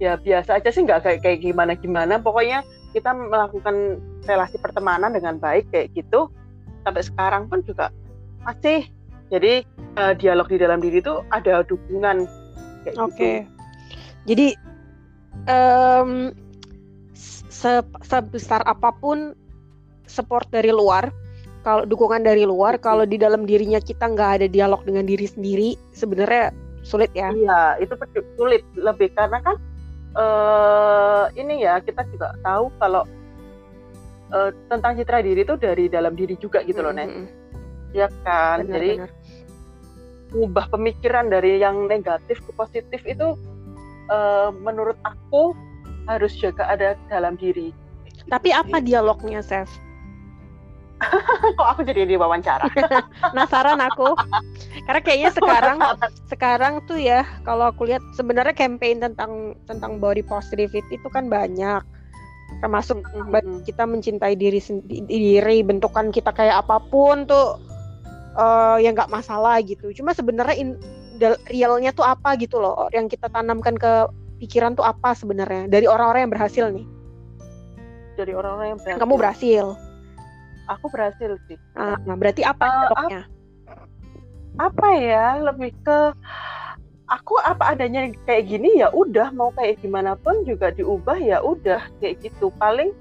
ya biasa aja sih nggak kayak kayak gimana gimana. Pokoknya kita melakukan relasi pertemanan dengan baik kayak gitu. Sampai sekarang pun juga masih jadi eh, dialog di dalam diri itu ada dukungan kayak Oke. gitu Jadi em, se sebesar apa pun support dari luar, kalau dukungan dari luar, kalau di dalam dirinya kita nggak ada dialog dengan diri sendiri, sebenarnya sulit ya. Iya, itu sulit lebih karena kan eh ini ya kita juga tahu kalau eh, tentang citra diri itu dari dalam diri juga gitu loh, Nes. Mm-mm. Ya kan. Benar, Jadi benar. mengubah pemikiran dari yang negatif ke positif itu eh, menurut aku harus juga ada dalam diri. Tapi apa dialognya, Chef? Kok aku jadi diwawancara? Penasaran aku. Karena kayaknya sekarang sekarang tuh ya kalau aku lihat sebenarnya campaign tentang tentang body positivity itu kan banyak. Termasuk kita mencintai diri sendi- diri bentukan kita kayak apa pun tuh eh ya nggak masalah gitu cuma sebenarnya in- realnya tuh apa gitu loh yang kita tanamkan ke pikiran tuh apa sebenarnya dari orang-orang yang berhasil nih dari orang-orang yang berhasil. kamu berhasil Aku berhasil sih. Ah, nah berarti apa Eh, dialognya? apa ya lebih ke aku apa adanya kayak gini ya udah mau kayak gimana pun juga diubah ya udah kayak gitu paling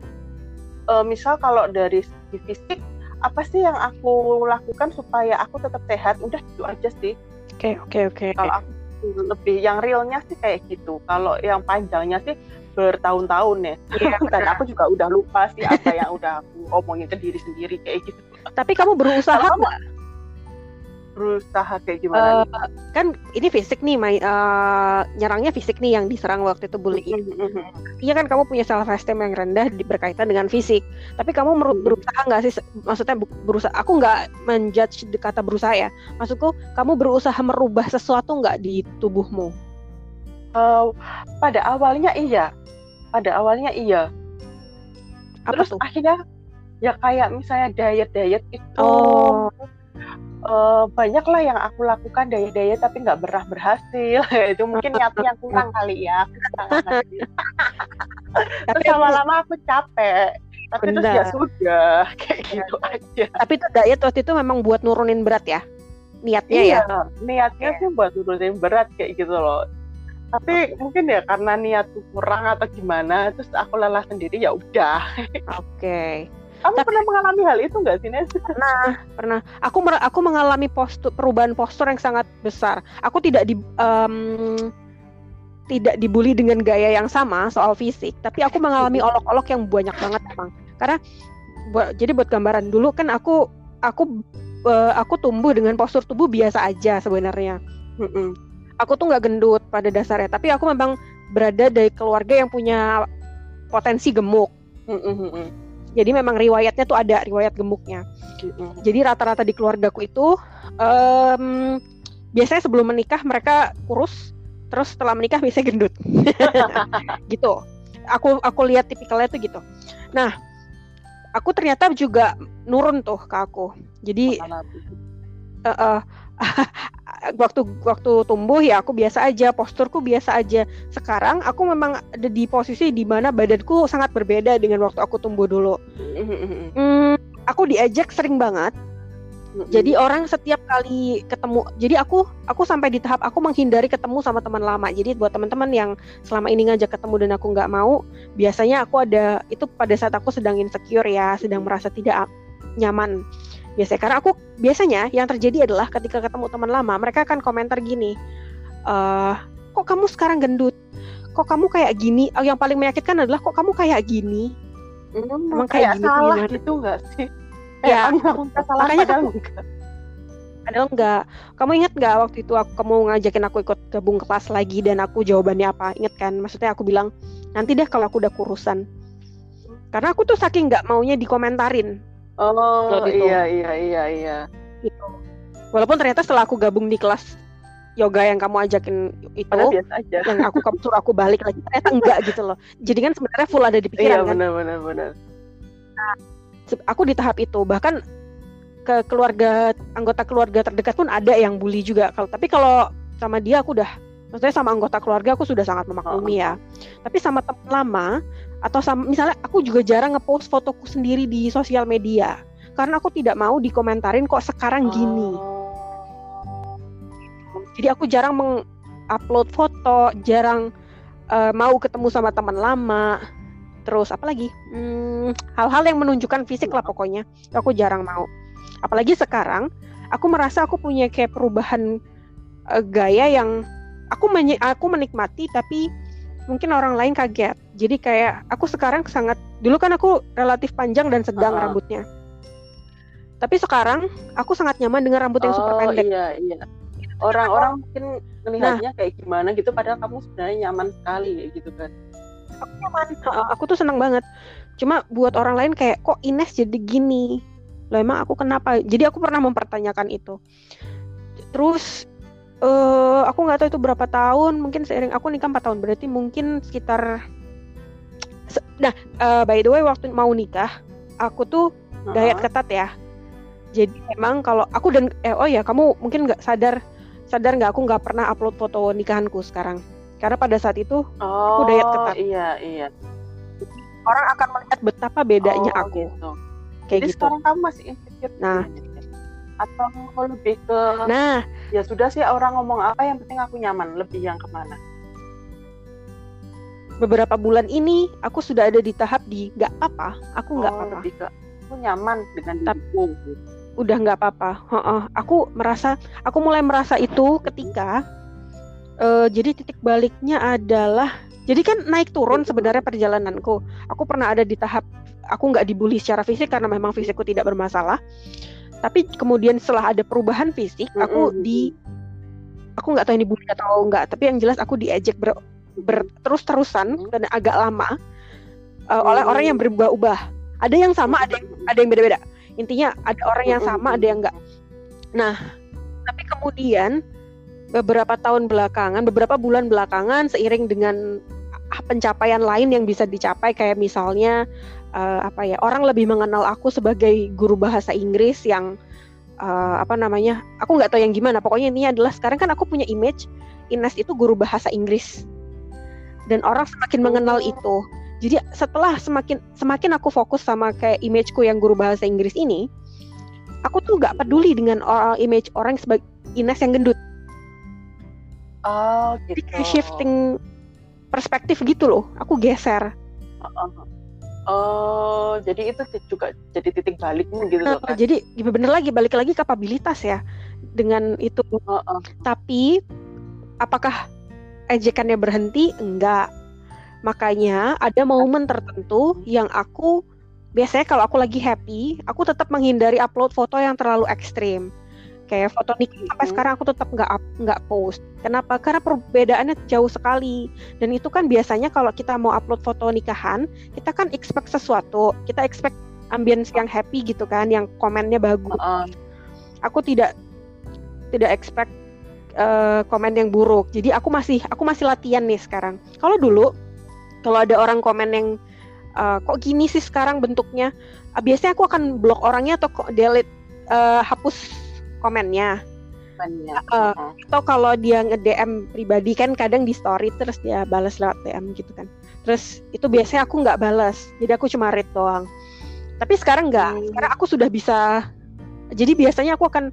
eh, misal kalau dari segi fisik apa sih yang aku lakukan supaya aku tetap sehat? Udah itu aja sih. Oke oke oke. Kalau aku lebih yang realnya sih kayak gitu. Kalau yang panjangnya sih bertahun-tahun ya. Iya, dan aku juga udah lupa sih apa yang udah aku omongin ke diri sendiri kayak gitu. Tapi kamu berusaha kamu nggak? Berusaha kayak gimana nih? Eh, kan ini fisik nih main eh, nyerangnya fisik nih yang diserang waktu itu bullying Iya kan kamu punya self esteem yang rendah di- berkaitan dengan fisik. Tapi kamu meru- Hmm. berusaha nggak sih? Maksudnya berusaha. Aku nggak menjudge kata berusaha ya. Maksudku kamu berusaha merubah sesuatu nggak di tubuhmu? Eh, pada awalnya iya pada awalnya iya Apa terus tuh? akhirnya ya kayak misalnya diet diet itu Oh. Uh, banyak lah yang aku lakukan daya-daya tapi nggak pernah berhasil. Itu mungkin niatnya yang kurang kali ya. Tapi lama-lama aku capek. Tapi Benar. terus ya sudah kayak gitu aja. Tapi itu diet waktu itu memang buat nurunin berat ya? Niatnya iya, ya? niatnya sih buat nurunin berat kayak gitu loh. Tapi oh. mungkin ya karena niatku kurang atau gimana terus aku lelah sendiri ya udah. Oke. okay. Kamu Tapi, pernah mengalami hal itu nggak sih Nes? Pernah, pernah. Aku aku mengalami postur perubahan postur yang sangat besar. Aku tidak di um, tidak dibully dengan gaya yang sama soal fisik, tapi aku mengalami olok-olok yang banyak banget emang. Karena buat, jadi buat gambaran dulu kan aku aku uh, aku tumbuh dengan postur tubuh biasa aja sebenarnya. Mm -mm. Aku tuh nggak gendut pada dasarnya, tapi aku memang berada dari keluarga yang punya potensi gemuk. Mm -mm. Jadi memang riwayatnya tuh ada riwayat gemuknya. -mm. Jadi rata-rata di keluargaku itu um, biasanya sebelum menikah mereka kurus terus setelah menikah bisa gendut. Gitu. Aku aku lihat tipikalnya tuh gitu. Nah aku ternyata juga nurun tuh ke aku. Jadi uh, uh, waktu waktu tumbuh ya aku biasa aja posturku biasa aja. Sekarang aku memang ada di posisi di mana badanku sangat berbeda dengan waktu aku tumbuh dulu. Hmm, aku diajak sering banget. Jadi orang setiap kali ketemu, jadi aku aku sampai di tahap aku menghindari ketemu sama teman lama. Jadi buat teman-teman yang selama ini ngajak ketemu dan aku nggak mau, biasanya aku ada itu pada saat aku sedang insecure ya, sedang merasa tidak nyaman. Biasanya karena aku biasanya yang terjadi adalah ketika ketemu teman lama, mereka akan komentar gini, e, kok kamu sekarang gendut? Kok kamu kayak gini? Oh, yang paling menyakitkan adalah kok kamu kayak gini? Hmm, Emang kayak, kayak gini salah gitu nggak sih? ya salah makanya aku, enggak. Padahal enggak. Kamu ingat nggak waktu itu aku kamu ngajakin aku ikut gabung kelas lagi dan aku jawabannya apa? Ingat kan? Maksudnya aku bilang nanti deh kalau aku udah kurusan. Karena aku tuh saking nggak maunya dikomentarin. Oh iya iya iya iya. Gitu. Walaupun ternyata setelah aku gabung di kelas yoga yang kamu ajakin itu aja. yang aku kamu suruh aku balik lagi ternyata enggak gitu loh. Jadi kan sebenarnya full ada di pikiran iya, kan. Iya benar benar benar. Nah, aku di tahap itu bahkan ke keluarga anggota keluarga terdekat pun ada yang bully juga kalau tapi kalau sama dia aku udah maksudnya sama anggota keluarga aku sudah sangat memaklumi ya tapi sama teman lama atau sama misalnya aku juga jarang ngepost fotoku sendiri di sosial media. Karena aku tidak mau dikomentarin kok sekarang gini. Jadi aku jarang mengupload foto jarang uh, mau ketemu sama teman lama. Terus apa lagi hmm, hal-hal hmm, yang menunjukkan fisik lah pokoknya. Aku jarang mau. Apalagi sekarang aku merasa aku punya kayak perubahan uh, gaya yang aku menye aku menikmati tapi mungkin orang lain kaget. Jadi kayak aku sekarang sangat dulu kan aku relatif panjang dan sedang uh rambutnya. Tapi sekarang aku sangat nyaman dengan rambut yang oh, super pendek. iya iya. Orang-orang mungkin melihatnya nah, kayak gimana gitu padahal kamu sebenarnya nyaman sekali gitu kan. aku nyaman aku tuh senang banget. Cuma buat orang lain kayak kok Ines jadi gini? Lo emang aku kenapa? Jadi aku pernah mempertanyakan itu. Terus uh, aku nggak tahu itu berapa tahun mungkin seiring aku nikah 4 tahun berarti mungkin sekitar nah uh, by the way waktu mau nikah aku tuh uh-huh. diet ketat ya jadi emang kalau aku dan eh oh ya kamu mungkin nggak sadar sadar nggak aku nggak pernah upload foto nikahanku sekarang karena pada saat itu oh, aku diet ketat. Iya, iya. Orang akan melihat betapa bedanya oh, aku. Gitu. Kayak Jadi gitu. sekarang kamu masih insecure. Nah, atau lebih ke Nah, ya sudah sih orang ngomong apa yang penting aku nyaman, lebih yang ke mana? Beberapa bulan ini aku sudah ada di tahap di nggak apa, aku nggak oh, apa-apa. Lebih ke aku nyaman dengan diriku. Udah nggak apa-apa. Aku merasa, aku mulai merasa itu ketika uh, jadi titik baliknya adalah jadi kan naik turun sebenarnya perjalananku aku pernah ada di tahap aku nggak dibully secara fisik karena memang fisikku tidak bermasalah tapi kemudian setelah ada perubahan fisik aku di aku nggak tahu ini bully atau enggak tapi yang jelas aku diajak ber, ber terus terusan dan agak lama uh, oleh orang yang berubah-ubah. Ada yang sama ada yang ada yang beda-beda. Intinya ada orang yang sama ada yang enggak nah tapi kemudian beberapa tahun belakangan, beberapa bulan belakangan seiring dengan pencapaian lain yang bisa dicapai kayak misalnya uh, apa ya orang lebih mengenal aku sebagai guru bahasa Inggris yang uh, apa namanya aku nggak tahu yang gimana. Pokoknya ini adalah sekarang kan aku punya image Ines itu guru bahasa Inggris. Dan orang semakin mengenal Oh. itu. Jadi setelah semakin semakin aku fokus sama kayak imageku yang guru bahasa Inggris ini aku tuh nggak peduli dengan orang image orang sebagai Ines yang gendut. Oh, gitu. jadi kayak shifting perspektif gitu loh. Aku geser Oh, jadi itu juga jadi titik balikmu gitu loh kan. jadi bener lagi balik lagi kapabilitas ya dengan itu Heeh. tapi apakah ejekannya berhenti enggak makanya ada momen tertentu yang aku biasanya kalau aku lagi happy aku tetap menghindari upload foto yang terlalu ekstrim kayak foto nikah sampai Mhm. sekarang aku tetap nggak nggak post kenapa karena perbedaannya jauh sekali dan itu kan biasanya kalau kita mau upload foto nikahan kita kan expect sesuatu kita expect ambience yang happy gitu kan yang komennya bagus Heeh. aku tidak tidak expect eh, komen yang buruk. Jadi aku masih aku masih latihan nih sekarang. Kalau dulu kalau ada orang komen yang eh, kok gini sih sekarang bentuknya, ah, biasanya aku akan blok orangnya atau kok delete eh, hapus komennya. Eh, Heeh. Atau kalau dia nge-DM pribadi kan kadang di story terus dia balas lewat DM gitu kan. Terus itu biasanya aku nggak balas. Jadi aku cuma read doang. Tapi sekarang nggak. Hmm. Sekarang aku sudah bisa. Jadi biasanya aku akan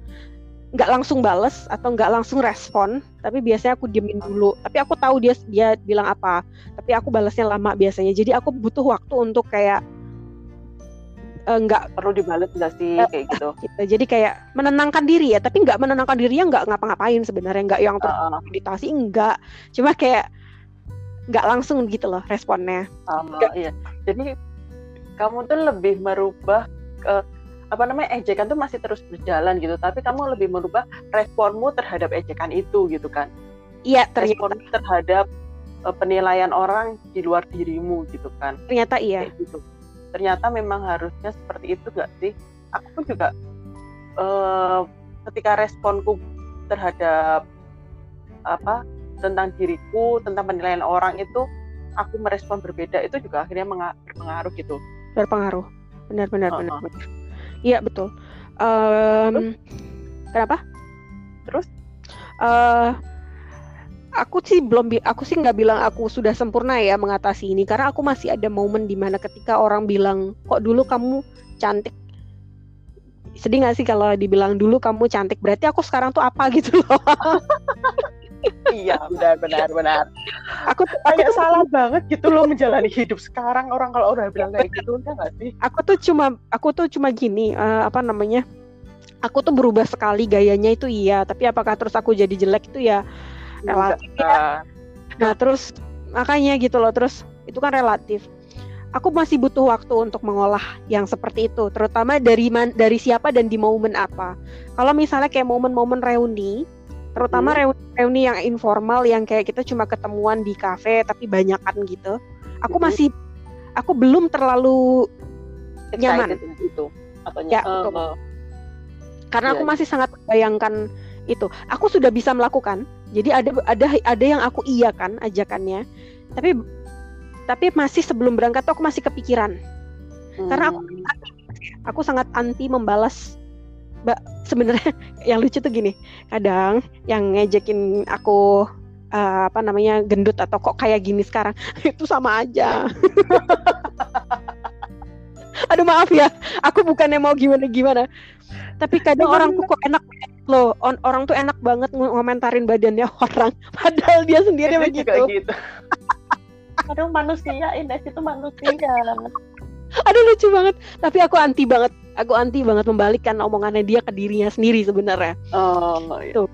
nggak langsung bales atau nggak langsung respon. Tapi biasanya aku diemin dulu. Tapi aku tahu dia dia bilang apa. Tapi aku balasnya lama biasanya. Jadi aku butuh waktu untuk kayak nggak perlu dibalik nggak sih Eh, kayak gitu. gitu. Jadi kayak menenangkan diri ya. Tapi nggak menenangkan dirinya nggak ngapa-ngapain sebenarnya. Nggak yang terus Heeh. meditasi enggak. Cuma kayak nggak langsung gitu loh responnya. Oh, iya. Jadi kamu tuh lebih merubah ke apa namanya ejekan tuh masih terus berjalan gitu, tapi kamu lebih merubah responmu terhadap ejekan itu gitu kan. Iya ternyata Responmu terhadap eh, penilaian orang di luar dirimu gitu kan. ternyata iya. Kayak gitu. Ternyata memang harusnya seperti itu gak sih? Aku pun juga eh, ketika responku terhadap apa tentang diriku, tentang penilaian orang itu aku merespon berbeda itu juga akhirnya berpengaruh gitu. berpengaruh. Benar benar Oh, benar. benar. Iya betul. Em, kenapa? Terus? eh aku sih belum aku sih nggak bilang aku sudah sempurna ya mengatasi ini karena aku masih ada momen di mana ketika orang bilang kok dulu kamu cantik sedih nggak sih kalau dibilang dulu kamu cantik berarti aku sekarang tuh apa gitu loh Iya, benar benar benar. aku tuh- aku tuh salah banget gitu loh menjalani hidup sekarang orang kalau udah bilang kayak gitu enggak nggak sih? aku tuh cuma aku tuh cuma gini eh, apa namanya aku tuh berubah sekali gayanya itu iya tapi apakah terus aku jadi jelek itu ya relatif ya. Nah terus makanya gitu loh terus itu kan relatif aku masih butuh waktu untuk mengolah yang seperti itu terutama dari man, dari siapa dan di momen apa kalau misalnya kayak momen-momen reuni terutama reuni, reuni yang informal yang kayak kita cuma ketemuan di kafe tapi banyakan gitu aku Mhm. masih aku belum terlalu Nyaman. Excited dengan itu Ya, betul. eh, karena Iya, aku iya. masih sangat membayangkan itu aku sudah bisa melakukan jadi ada ada ada yang aku iya kan ajakannya. Tapi tapi masih sebelum berangkat tuh aku masih kepikiran. Karena aku hmm, aku sangat anti membalas mbak sebenarnya yang lucu tuh gini. Kadang yang ngejekin aku eh, apa namanya gendut atau kok kayak gini sekarang itu sama aja. Aduh maaf ya. Aku bukannya mau gimana gimana tapi kadang orang tuh kok enak loh on- orang tuh enak banget ng- ngomentarin badannya orang padahal dia sendiri itu begitu juga gitu. Aduh manusia, Ines itu manusia. aduh lucu banget tapi aku anti banget aku anti banget membalikkan omongannya dia ke dirinya sendiri sebenarnya Oh, iya. Tuh.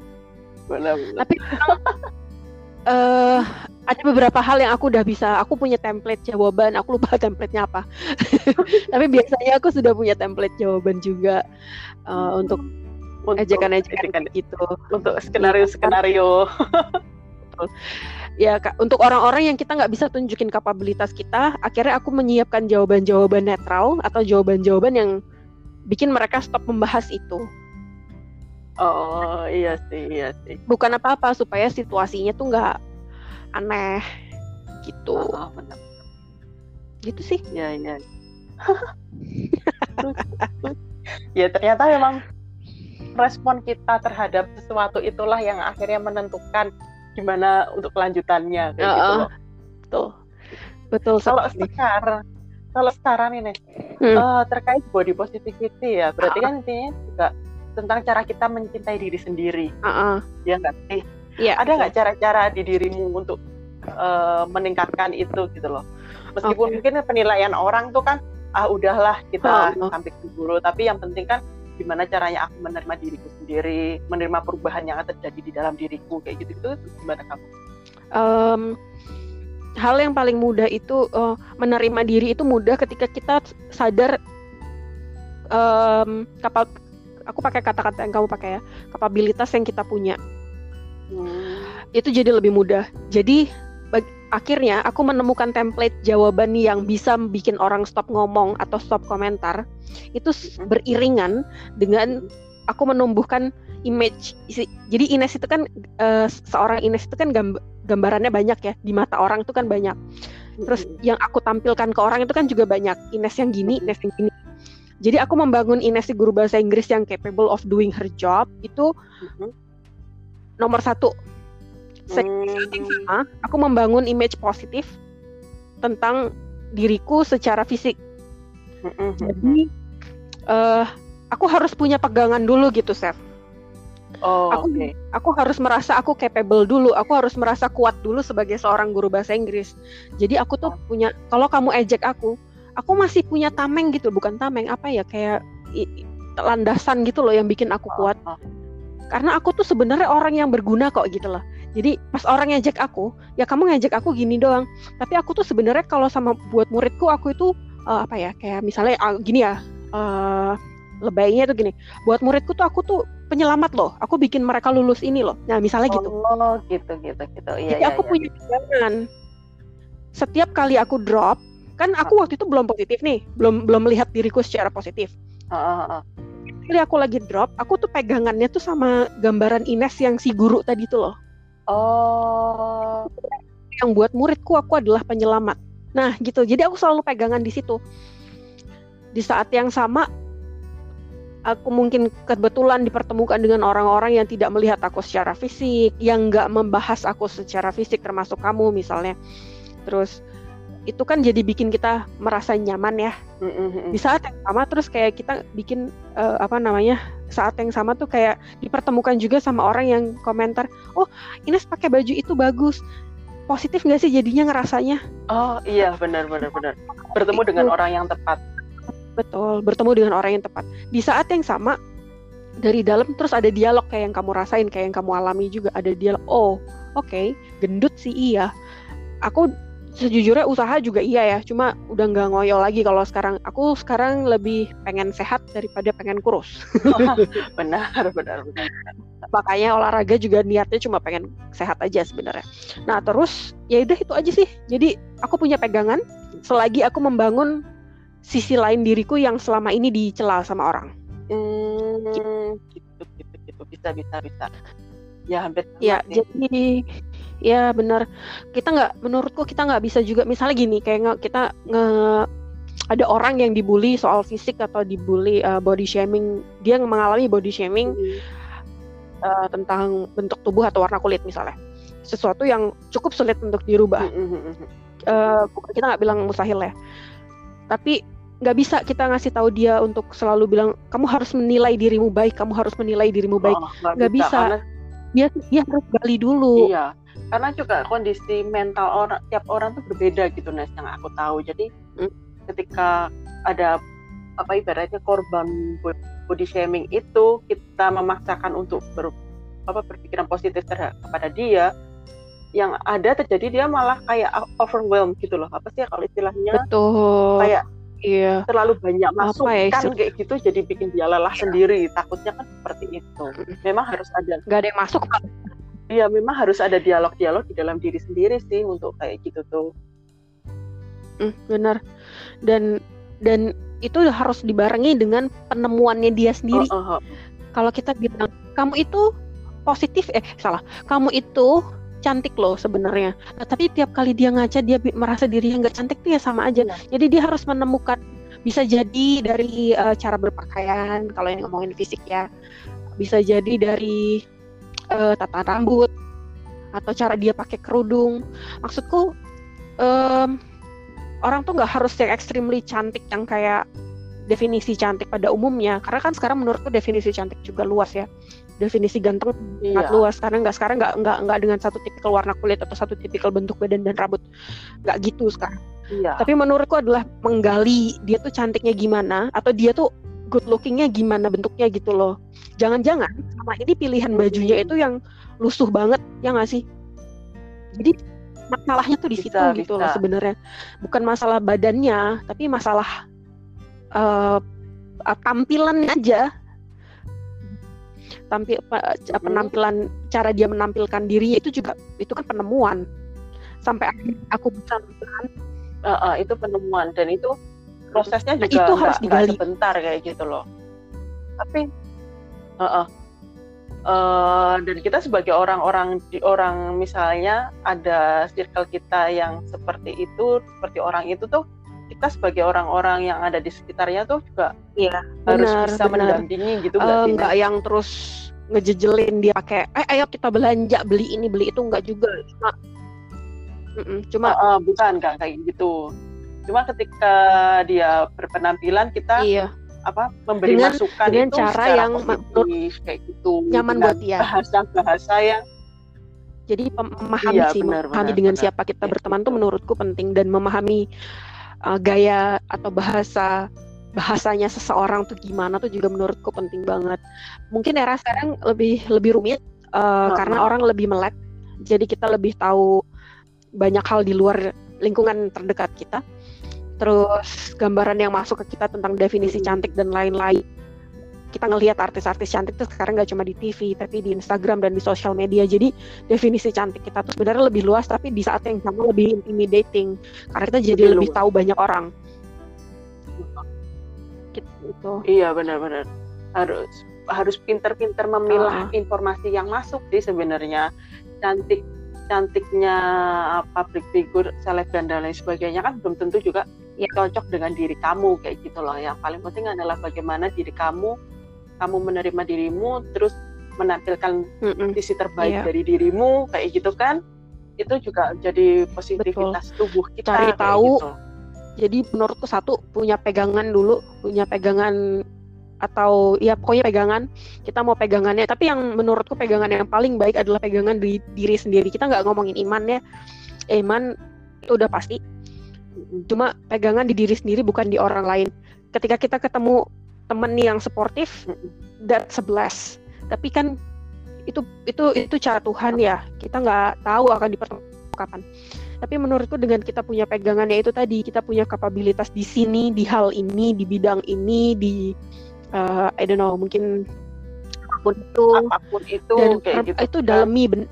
Benar, benar. tapi eh ada beberapa hal yang aku udah bisa aku punya template jawaban aku lupa templatenya apa tapi biasanya aku sudah punya template jawaban juga eh, untuk Untuk ejekan-ejekan ejekan- gitu untuk skenario-skenario. ya Kak, untuk orang-orang yang kita nggak bisa tunjukin kapabilitas kita akhirnya aku menyiapkan jawaban-jawaban netral atau jawaban-jawaban yang bikin mereka stop membahas itu Oh, iya sih, iya sih. bukan apa-apa supaya situasinya tuh nggak aneh gitu Oh, benar. gitu sih Ya, ya. ya ternyata memang respon kita terhadap sesuatu itulah yang akhirnya menentukan gimana untuk kelanjutannya kayak uh, gitu loh. Betul. Betul Kalau sekarang kalau sekarang ini hmm. uh, terkait body positivity ya, berarti uh. kan intinya juga tentang cara kita mencintai diri sendiri. Uh -uh. Ya nggak sih? Yeah, Ada nggak cara-cara di dirimu untuk uh, meningkatkan itu gitu loh? Meskipun okay. mungkin penilaian orang tuh kan ah udahlah kita uh, uh. sampai dulu, tapi yang penting kan gimana caranya aku menerima diriku sendiri, menerima perubahan yang terjadi di dalam diriku kayak gitu itu gimana kamu? Um, hal yang paling mudah itu uh, menerima diri itu mudah ketika kita sadar um, kapal aku pakai kata-kata yang kamu pakai ya kapabilitas yang kita punya hmm. itu jadi lebih mudah jadi bag, akhirnya aku menemukan template jawaban yang bisa bikin orang stop ngomong atau stop komentar. Itu beriringan dengan aku menumbuhkan image jadi Ines itu kan uh, seorang Ines itu kan gamb gambarannya banyak ya di mata orang itu kan banyak. Terus yang aku tampilkan ke orang itu kan juga banyak Ines yang gini Ines yang gini. Jadi aku membangun Ines di guru bahasa Inggris yang capable of doing her job itu nomor satu sama aku membangun image positif tentang diriku secara fisik jadi uh, aku harus punya pegangan dulu gitu Chef Oh, aku okay. aku harus merasa aku capable dulu, aku harus merasa kuat dulu sebagai seorang guru bahasa Inggris. Jadi aku tuh punya kalau kamu ejek aku, aku masih punya tameng gitu, bukan tameng apa ya kayak i, landasan gitu loh yang bikin aku kuat. Oh, oh. Karena aku tuh sebenarnya orang yang berguna kok gitu loh. Jadi pas orang ngejek aku, ya kamu ngejek aku gini doang. Tapi aku tuh sebenarnya kalau sama buat muridku aku itu uh, apa ya kayak misalnya uh, gini ya. Uh, lebaynya tuh gini. Buat muridku tuh aku tuh penyelamat loh. Aku bikin mereka lulus ini loh. Nah misalnya gitu. Oh gitu gitu gitu. Iya, jadi iya, aku iya. punya pegangan setiap kali aku drop kan aku waktu itu belum positif nih. Belum belum melihat diriku secara positif. Uh, uh, uh. Kali aku lagi drop aku tuh pegangannya tuh sama gambaran Ines yang si guru tadi tuh loh oh. Yang buat muridku aku adalah penyelamat. Nah gitu. Jadi aku selalu pegangan di situ. Di saat yang sama aku mungkin kebetulan dipertemukan dengan orang-orang yang tidak melihat aku secara fisik, yang nggak membahas aku secara fisik, termasuk kamu misalnya. Terus itu kan jadi bikin kita merasa nyaman ya. Di saat yang sama terus kayak kita bikin uh, apa namanya saat yang sama tuh kayak dipertemukan juga sama orang yang komentar, oh Ines pakai baju itu bagus. Positif nggak sih jadinya ngerasanya? Oh iya benar benar benar. Bertemu itu. dengan orang yang tepat Betul, bertemu dengan orang yang tepat. Di saat yang sama dari dalam terus ada dialog kayak yang kamu rasain, kayak yang kamu alami juga ada dialog. Oh, oke, okay, gendut sih iya. Aku sejujurnya usaha juga iya ya, cuma udah nggak ngoyo lagi kalau sekarang. Aku sekarang lebih pengen sehat daripada pengen kurus. benar, benar, benar. Makanya olahraga juga niatnya cuma pengen sehat aja sebenarnya. Nah terus ya udah itu aja sih. Jadi aku punya pegangan. Selagi aku membangun sisi lain diriku yang selama ini dicela sama orang. Hmm, gitu gitu gitu bisa bisa bisa. Ya hampir. Ya jadi ya benar. Kita nggak menurutku kita nggak bisa juga misalnya gini kayak nge, kita nge ada orang yang dibully soal fisik atau dibully uh, body shaming dia mengalami body shaming hmm. uh, tentang bentuk tubuh atau warna kulit misalnya sesuatu yang cukup sulit untuk dirubah hmm. uh, kita nggak bilang mustahil ya tapi nggak bisa kita ngasih tahu dia untuk selalu bilang kamu harus menilai dirimu baik kamu harus menilai dirimu baik oh, nggak bisa, bisa. dia dia harus gali dulu iya karena juga kondisi mental orang tiap orang tuh berbeda gitu Nes yang aku tahu. Jadi hmm. ketika ada apa ibaratnya korban body shaming itu kita memaksakan untuk ber, apa berpikiran positif terhadap kepada dia yang ada terjadi dia malah kayak overwhelmed gitu loh. Apa sih kalau istilahnya? Betul. Kayak iya. terlalu banyak masukan ya, kayak gitu jadi bikin dia lelah iya. sendiri. Takutnya kan seperti itu. Memang harus ada nggak ada yang masuk iya memang harus ada dialog-dialog di dalam diri sendiri sih untuk kayak gitu tuh mm, benar dan dan itu harus dibarengi dengan penemuannya dia sendiri oh, oh, oh. kalau kita bilang kamu itu positif eh salah kamu itu cantik loh sebenarnya. Nah, tapi tiap kali dia ngaca dia merasa dirinya nggak cantik tuh ya sama aja. Ya. Jadi dia harus menemukan bisa jadi dari uh, cara berpakaian kalau yang ngomongin fisik ya bisa jadi dari uh, tata rambut atau cara dia pakai kerudung. Maksudku um, orang tuh nggak harus yang extremely cantik yang kayak definisi cantik pada umumnya karena kan sekarang menurutku definisi cantik juga luas ya definisi ganteng iya. sangat luas karena nggak sekarang nggak nggak nggak dengan satu tipikal warna kulit atau satu tipikal bentuk badan dan rambut nggak gitu sekarang iya. tapi menurutku adalah menggali dia tuh cantiknya gimana atau dia tuh good lookingnya gimana bentuknya gitu loh. Jangan-jangan sama ini pilihan bajunya itu yang lusuh banget ya nggak sih? Jadi masalahnya tuh di situ bisa, gitu bisa. loh sebenarnya. Bukan masalah badannya tapi masalah uh, tampilan aja. Tampil hmm. penampilan cara dia menampilkan dirinya itu juga itu kan penemuan. Sampai aku bisa uh, uh, itu penemuan. Dan itu prosesnya juga itu harus digali. sebentar kayak gitu loh. Tapi uh, uh, uh, dan kita sebagai orang-orang di orang misalnya ada circle kita yang seperti itu seperti orang itu tuh kita sebagai orang-orang yang ada di sekitarnya tuh juga ya, harus benar, bisa benar. mendampingi gitu uh, nggak yang terus ngejejelin dia pakai eh ayo kita belanja beli ini beli itu nggak juga. Cuma cuma uh, uh, bukan nggak kayak gitu cuma ketika dia berpenampilan kita iya. apa memberi dengan, masukan dengan itu cara yang positif, kayak gitu nyaman buat dia bahasa-bahasa yang jadi memahami iya, sih benar, memahami benar, dengan benar. siapa kita ya, berteman tuh menurutku penting dan memahami uh, gaya atau bahasa bahasanya seseorang tuh gimana tuh juga menurutku penting banget. Mungkin era sekarang lebih lebih rumit uh, oh, karena orang lebih melek, jadi kita lebih tahu banyak hal di luar lingkungan terdekat kita. Terus gambaran yang masuk ke kita tentang definisi cantik dan lain-lain. Kita ngelihat artis-artis cantik tuh sekarang nggak cuma di TV tapi di Instagram dan di sosial media. Jadi definisi cantik kita tuh sebenarnya lebih luas tapi di saat yang sama lebih intimidating. Karena kita jadi lebih, lebih tahu banyak orang. Gitu. Iya benar-benar. Harus harus pinter-pinter memilah uh. informasi yang masuk sih sebenarnya. Cantik cantiknya public figure selebgram dan lain sebagainya kan belum tentu juga ya. cocok dengan diri kamu kayak gitu loh yang paling penting adalah bagaimana diri kamu kamu menerima dirimu terus menampilkan mm sisi terbaik yeah. dari dirimu kayak gitu kan itu juga jadi positivitas Betul. tubuh kita cari tahu gitu. jadi menurutku satu punya pegangan dulu punya pegangan atau ya pokoknya pegangan kita mau pegangannya. Tapi yang menurutku pegangan yang paling baik adalah pegangan di diri sendiri. Kita nggak ngomongin iman ya. Iman itu udah pasti. Cuma pegangan di diri sendiri bukan di orang lain. Ketika kita ketemu temen yang sportif that sebelas tapi kan itu itu itu cara Tuhan ya. Kita nggak tahu akan dipertemukan kapan. Tapi menurutku dengan kita punya pegangannya itu tadi kita punya kapabilitas di sini di hal ini di bidang ini di uh, I don't know mungkin apa pun itu apa pun itu dan kayak gitu itu kan. dalemi ben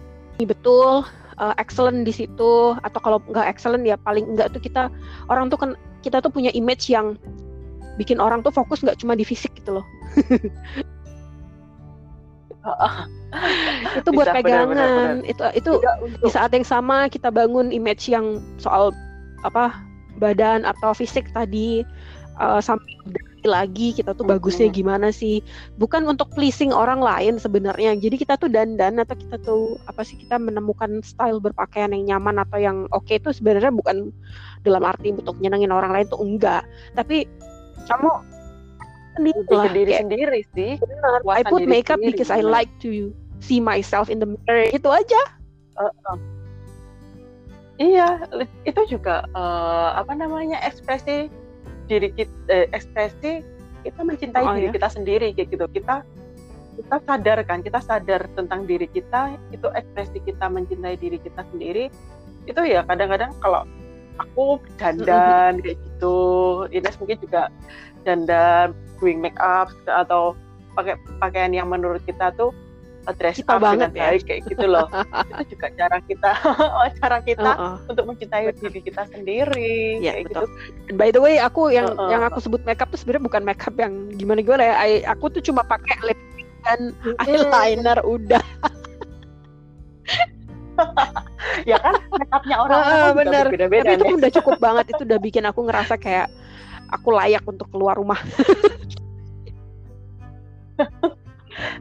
betul uh, excellent di situ atau kalau nggak excellent ya paling enggak tuh kita orang tuh kan kita tuh punya image yang bikin orang tuh fokus nggak cuma di fisik gitu loh itu buat Bisa, pegangan bener, bener, bener. itu itu di saat yang sama kita bangun image yang soal apa badan atau fisik tadi uh, sampai lagi kita tuh bagusnya gimana sih? Bukan untuk pleasing orang lain sebenarnya. Jadi kita tuh dandan atau kita tuh apa sih kita menemukan style berpakaian yang nyaman atau yang oke okay itu sebenarnya bukan dalam arti untuk nyenengin orang lain tuh enggak. Tapi kamu sendiri lah sendiri sendiri sih. Benar I put makeup sendiri, because I like to see myself in the mirror. Itu aja. Uh, uh. iya itu juga uh, apa namanya ekspresi diri kita eh, ekspresi kita mencintai oh, diri ya? kita sendiri kayak gitu. Kita kita sadar kan kita sadar tentang diri kita itu ekspresi kita mencintai diri kita sendiri. Itu ya kadang-kadang kalau aku dandan kayak gitu Ines mungkin juga dandan doing make up atau pakai pakaian yang menurut kita tuh dress kita up banget dengan ya. baik kayak gitu loh. Itu juga cara kita cara kita uh -uh. untuk mencintai diri kita sendiri ya, kayak betul. gitu. And by the way aku yang uh -uh. yang aku sebut makeup tuh sebenarnya bukan makeup yang gimana gimana ya. I, aku tuh cuma pakai lipstick dan eyeliner udah. Ya kan? Makeupnya orang uh, bener. beda-beda tapi itu udah cukup banget. Itu udah bikin aku ngerasa kayak aku layak untuk keluar rumah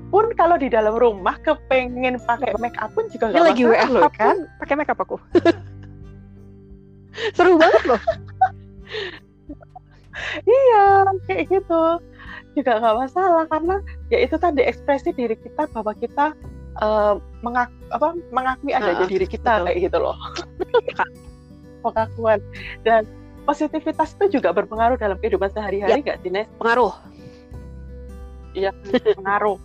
pun kalau di dalam rumah kepengen pakai make up pun juga nggak lagi masalah WFH loh kan pakai makeup aku. Seru banget loh. iya kayak gitu juga nggak masalah karena ya itu tadi ekspresi diri kita bahwa kita eh, mengak apa mengakui adanya diri kita betul. kayak gitu loh pengakuan dan positivitas itu juga berpengaruh dalam kehidupan sehari-hari nggak sih Nes? Pengaruh. Iya pengaruh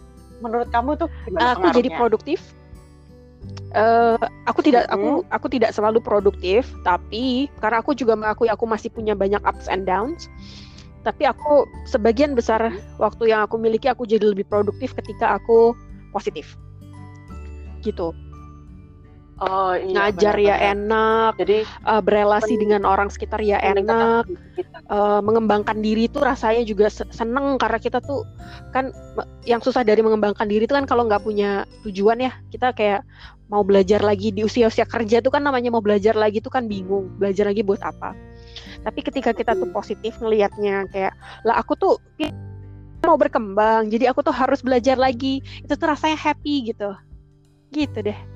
menurut kamu tuh gimana Aku jadi produktif. Eh, aku tidak aku Mm-mm. aku tidak selalu produktif, tapi karena aku juga mengakui aku masih punya banyak ups and downs. Tapi aku sebagian besar waktu yang aku miliki aku jadi lebih produktif ketika aku positif. Gitu. Oh, iya, Ngajar ya benar-benar. enak, jadi eh, berelasi dengan orang sekitar ya enak, eh, mengembangkan diri itu rasanya juga se- seneng karena kita tuh kan yang susah dari mengembangkan diri itu kan kalau nggak punya tujuan ya. Kita kayak mau belajar lagi di usia-usia kerja tuh kan namanya mau belajar lagi tuh kan bingung belajar lagi buat apa. Tapi ketika kita tuh positif ngelihatnya kayak lah aku tuh mau berkembang jadi aku tuh harus belajar lagi itu tuh rasanya happy gitu. Gitu deh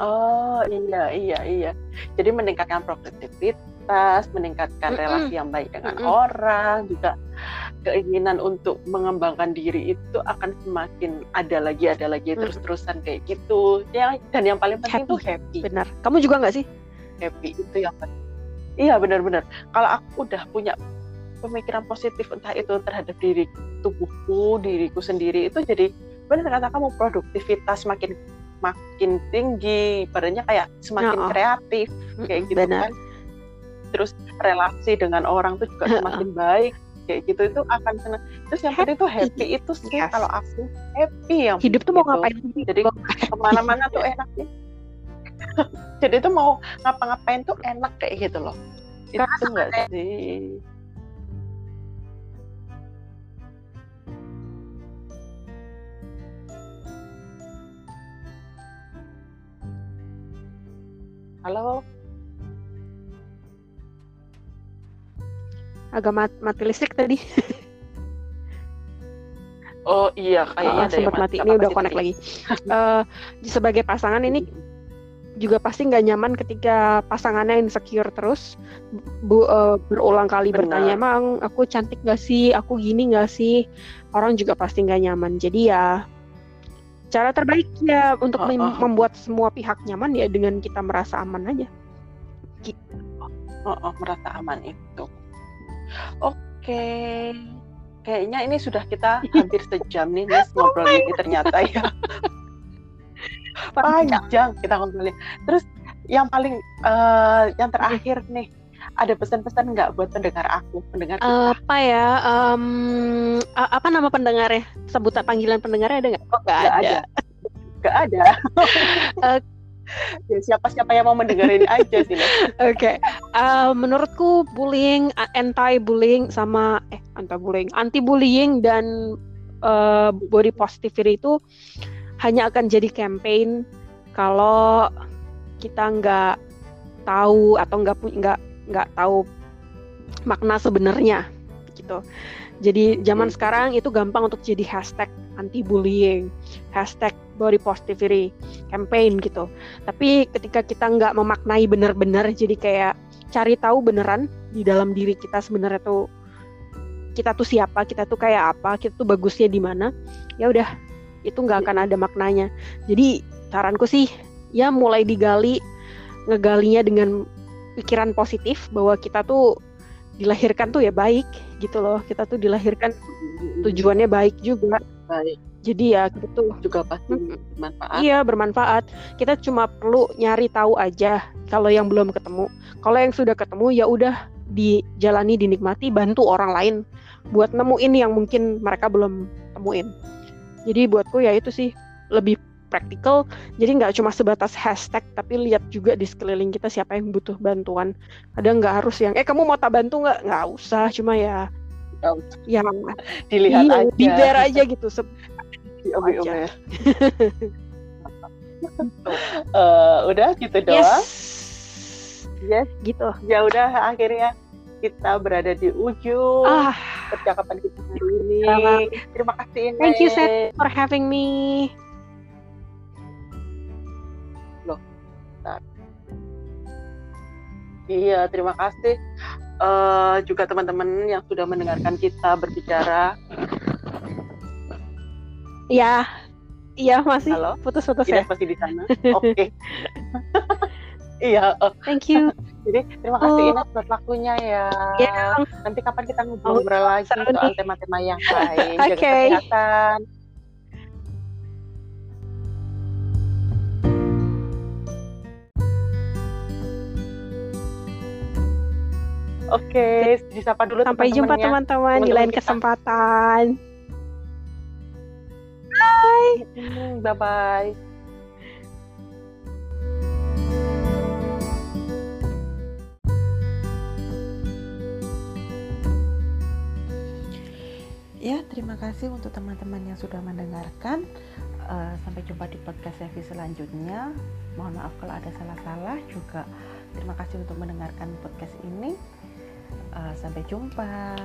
Oh iya iya iya. Jadi meningkatkan produktivitas, meningkatkan Mm-mm. relasi yang baik dengan Mm-mm. orang, juga keinginan untuk mengembangkan diri itu akan semakin ada lagi ada lagi Mm. terus-terusan kayak gitu. Ya dan yang paling penting Happy. tuh happy. benar kamu juga nggak sih Happy itu yang penting. Iya benar-benar. Kalau aku udah punya pemikiran positif entah itu terhadap diri tubuhku, diriku sendiri itu jadi benar kata kamu produktivitas makin makin tinggi, badannya kayak semakin Ya, oh. kreatif kayak gitu benar kan. Terus relasi dengan orang tuh juga semakin baik kayak gitu itu akan senang. Terus yang penting tuh happy itu sih Yes. kalau aku happy yang hidup tuh mau gitu. ngapain sih? Jadi ke mana-mana tuh enak sih. Jadi tuh mau ngapa-ngapain tuh enak kayak gitu loh. Itu enggak sih? Halo, agak mat- mati listrik tadi. Oh iya kayaknya Oh, sempat mati. Nggak ini udah connect lagi. Eh, sebagai pasangan ini juga pasti nggak nyaman ketika pasangannya insecure terus. Bu, eh, berulang kali Benar. bertanya emang aku cantik gak sih? Aku gini gak sih? Orang juga pasti nggak nyaman. Jadi ya cara terbaik ya untuk Oh, mem- oh. membuat semua pihak nyaman ya dengan kita merasa aman aja Oh, oh, merasa aman itu. Oke. Kayaknya ini sudah kita hampir sejam nih Nis, ngobrol ini ternyata ya. Panjang kita ngobrolin. Terus yang paling eh, yang terakhir nih, ada pesan-pesan nggak buat pendengar aku, pendengar kita? apa ya a- apa nama pendengarnya sebutan panggilan pendengarnya ada nggak oh nggak Nggak ada. ada. Nggak ada. Eh. ya, siapa-siapa yang mau mendengarin aja sih. Oke, Eh, menurutku bullying, anti bullying sama eh anti bullying, anti bullying dan eh, body positivity itu hanya akan jadi campaign kalau kita nggak tahu atau nggak nggak nggak tahu makna sebenarnya gitu. Jadi zaman Hmm. sekarang itu gampang untuk jadi hashtag anti bullying, hashtag body positivity campaign gitu. Tapi ketika kita nggak memaknai benar-benar, jadi kayak cari tahu beneran di dalam diri kita sebenarnya tuh kita tuh siapa, kita tuh kayak apa, kita tuh bagusnya di mana, ya udah itu nggak akan ada maknanya. Jadi saranku sih ya mulai digali, ngegalinya dengan pikiran positif bahwa kita tuh dilahirkan tuh ya baik gitu loh. Kita tuh dilahirkan tujuannya baik juga. baik Jadi ya kita tuh juga pasti Mm-mm. bermanfaat. Iya bermanfaat. Kita cuma perlu nyari tahu aja kalau yang belum ketemu. Kalau yang sudah ketemu ya udah dijalani, dinikmati, bantu orang lain buat nemuin yang mungkin mereka belum temuin. Jadi buatku ya itu sih lebih praktikal. Jadi nggak cuma sebatas hashtag, tapi lihat juga di sekeliling kita siapa yang butuh bantuan. Ada nggak harus yang eh kamu mau tak bantu nggak? Nggak usah, cuma ya usah. yang Dilihat iya, aja. be there aja gitu. Se- Oke, oke. Eh, udah gitu doang. yes, Yes. gitu. Ya udah akhirnya kita berada di ujung Ah. percakapan kita hari ini. Terima kasih. Thank you Seth for having me. Iya, terima kasih uh, juga teman-teman yang sudah mendengarkan kita berbicara. Iya, iya masih Halo? putus-putus ya. Masih di sana. Oke. Iya, oh, Thank you. jadi terima kasih Oh. Ines buat waktunya ya. Ya, Nanti kapan kita ngobrol lagi seru soal tema-tema yang lain. Jaga Oke. kesehatan. Oke, disapa dulu sampai jumpa teman-temannya. teman-teman di lain kesempatan. Hmm, Bye-bye. Ya, terima kasih untuk teman-teman yang sudah mendengarkan. Eh, sampai jumpa di podcast Sevi selanjutnya. Mohon maaf kalau ada salah-salah juga. Terima kasih untuk mendengarkan podcast ini. Eh, sampai jumpa.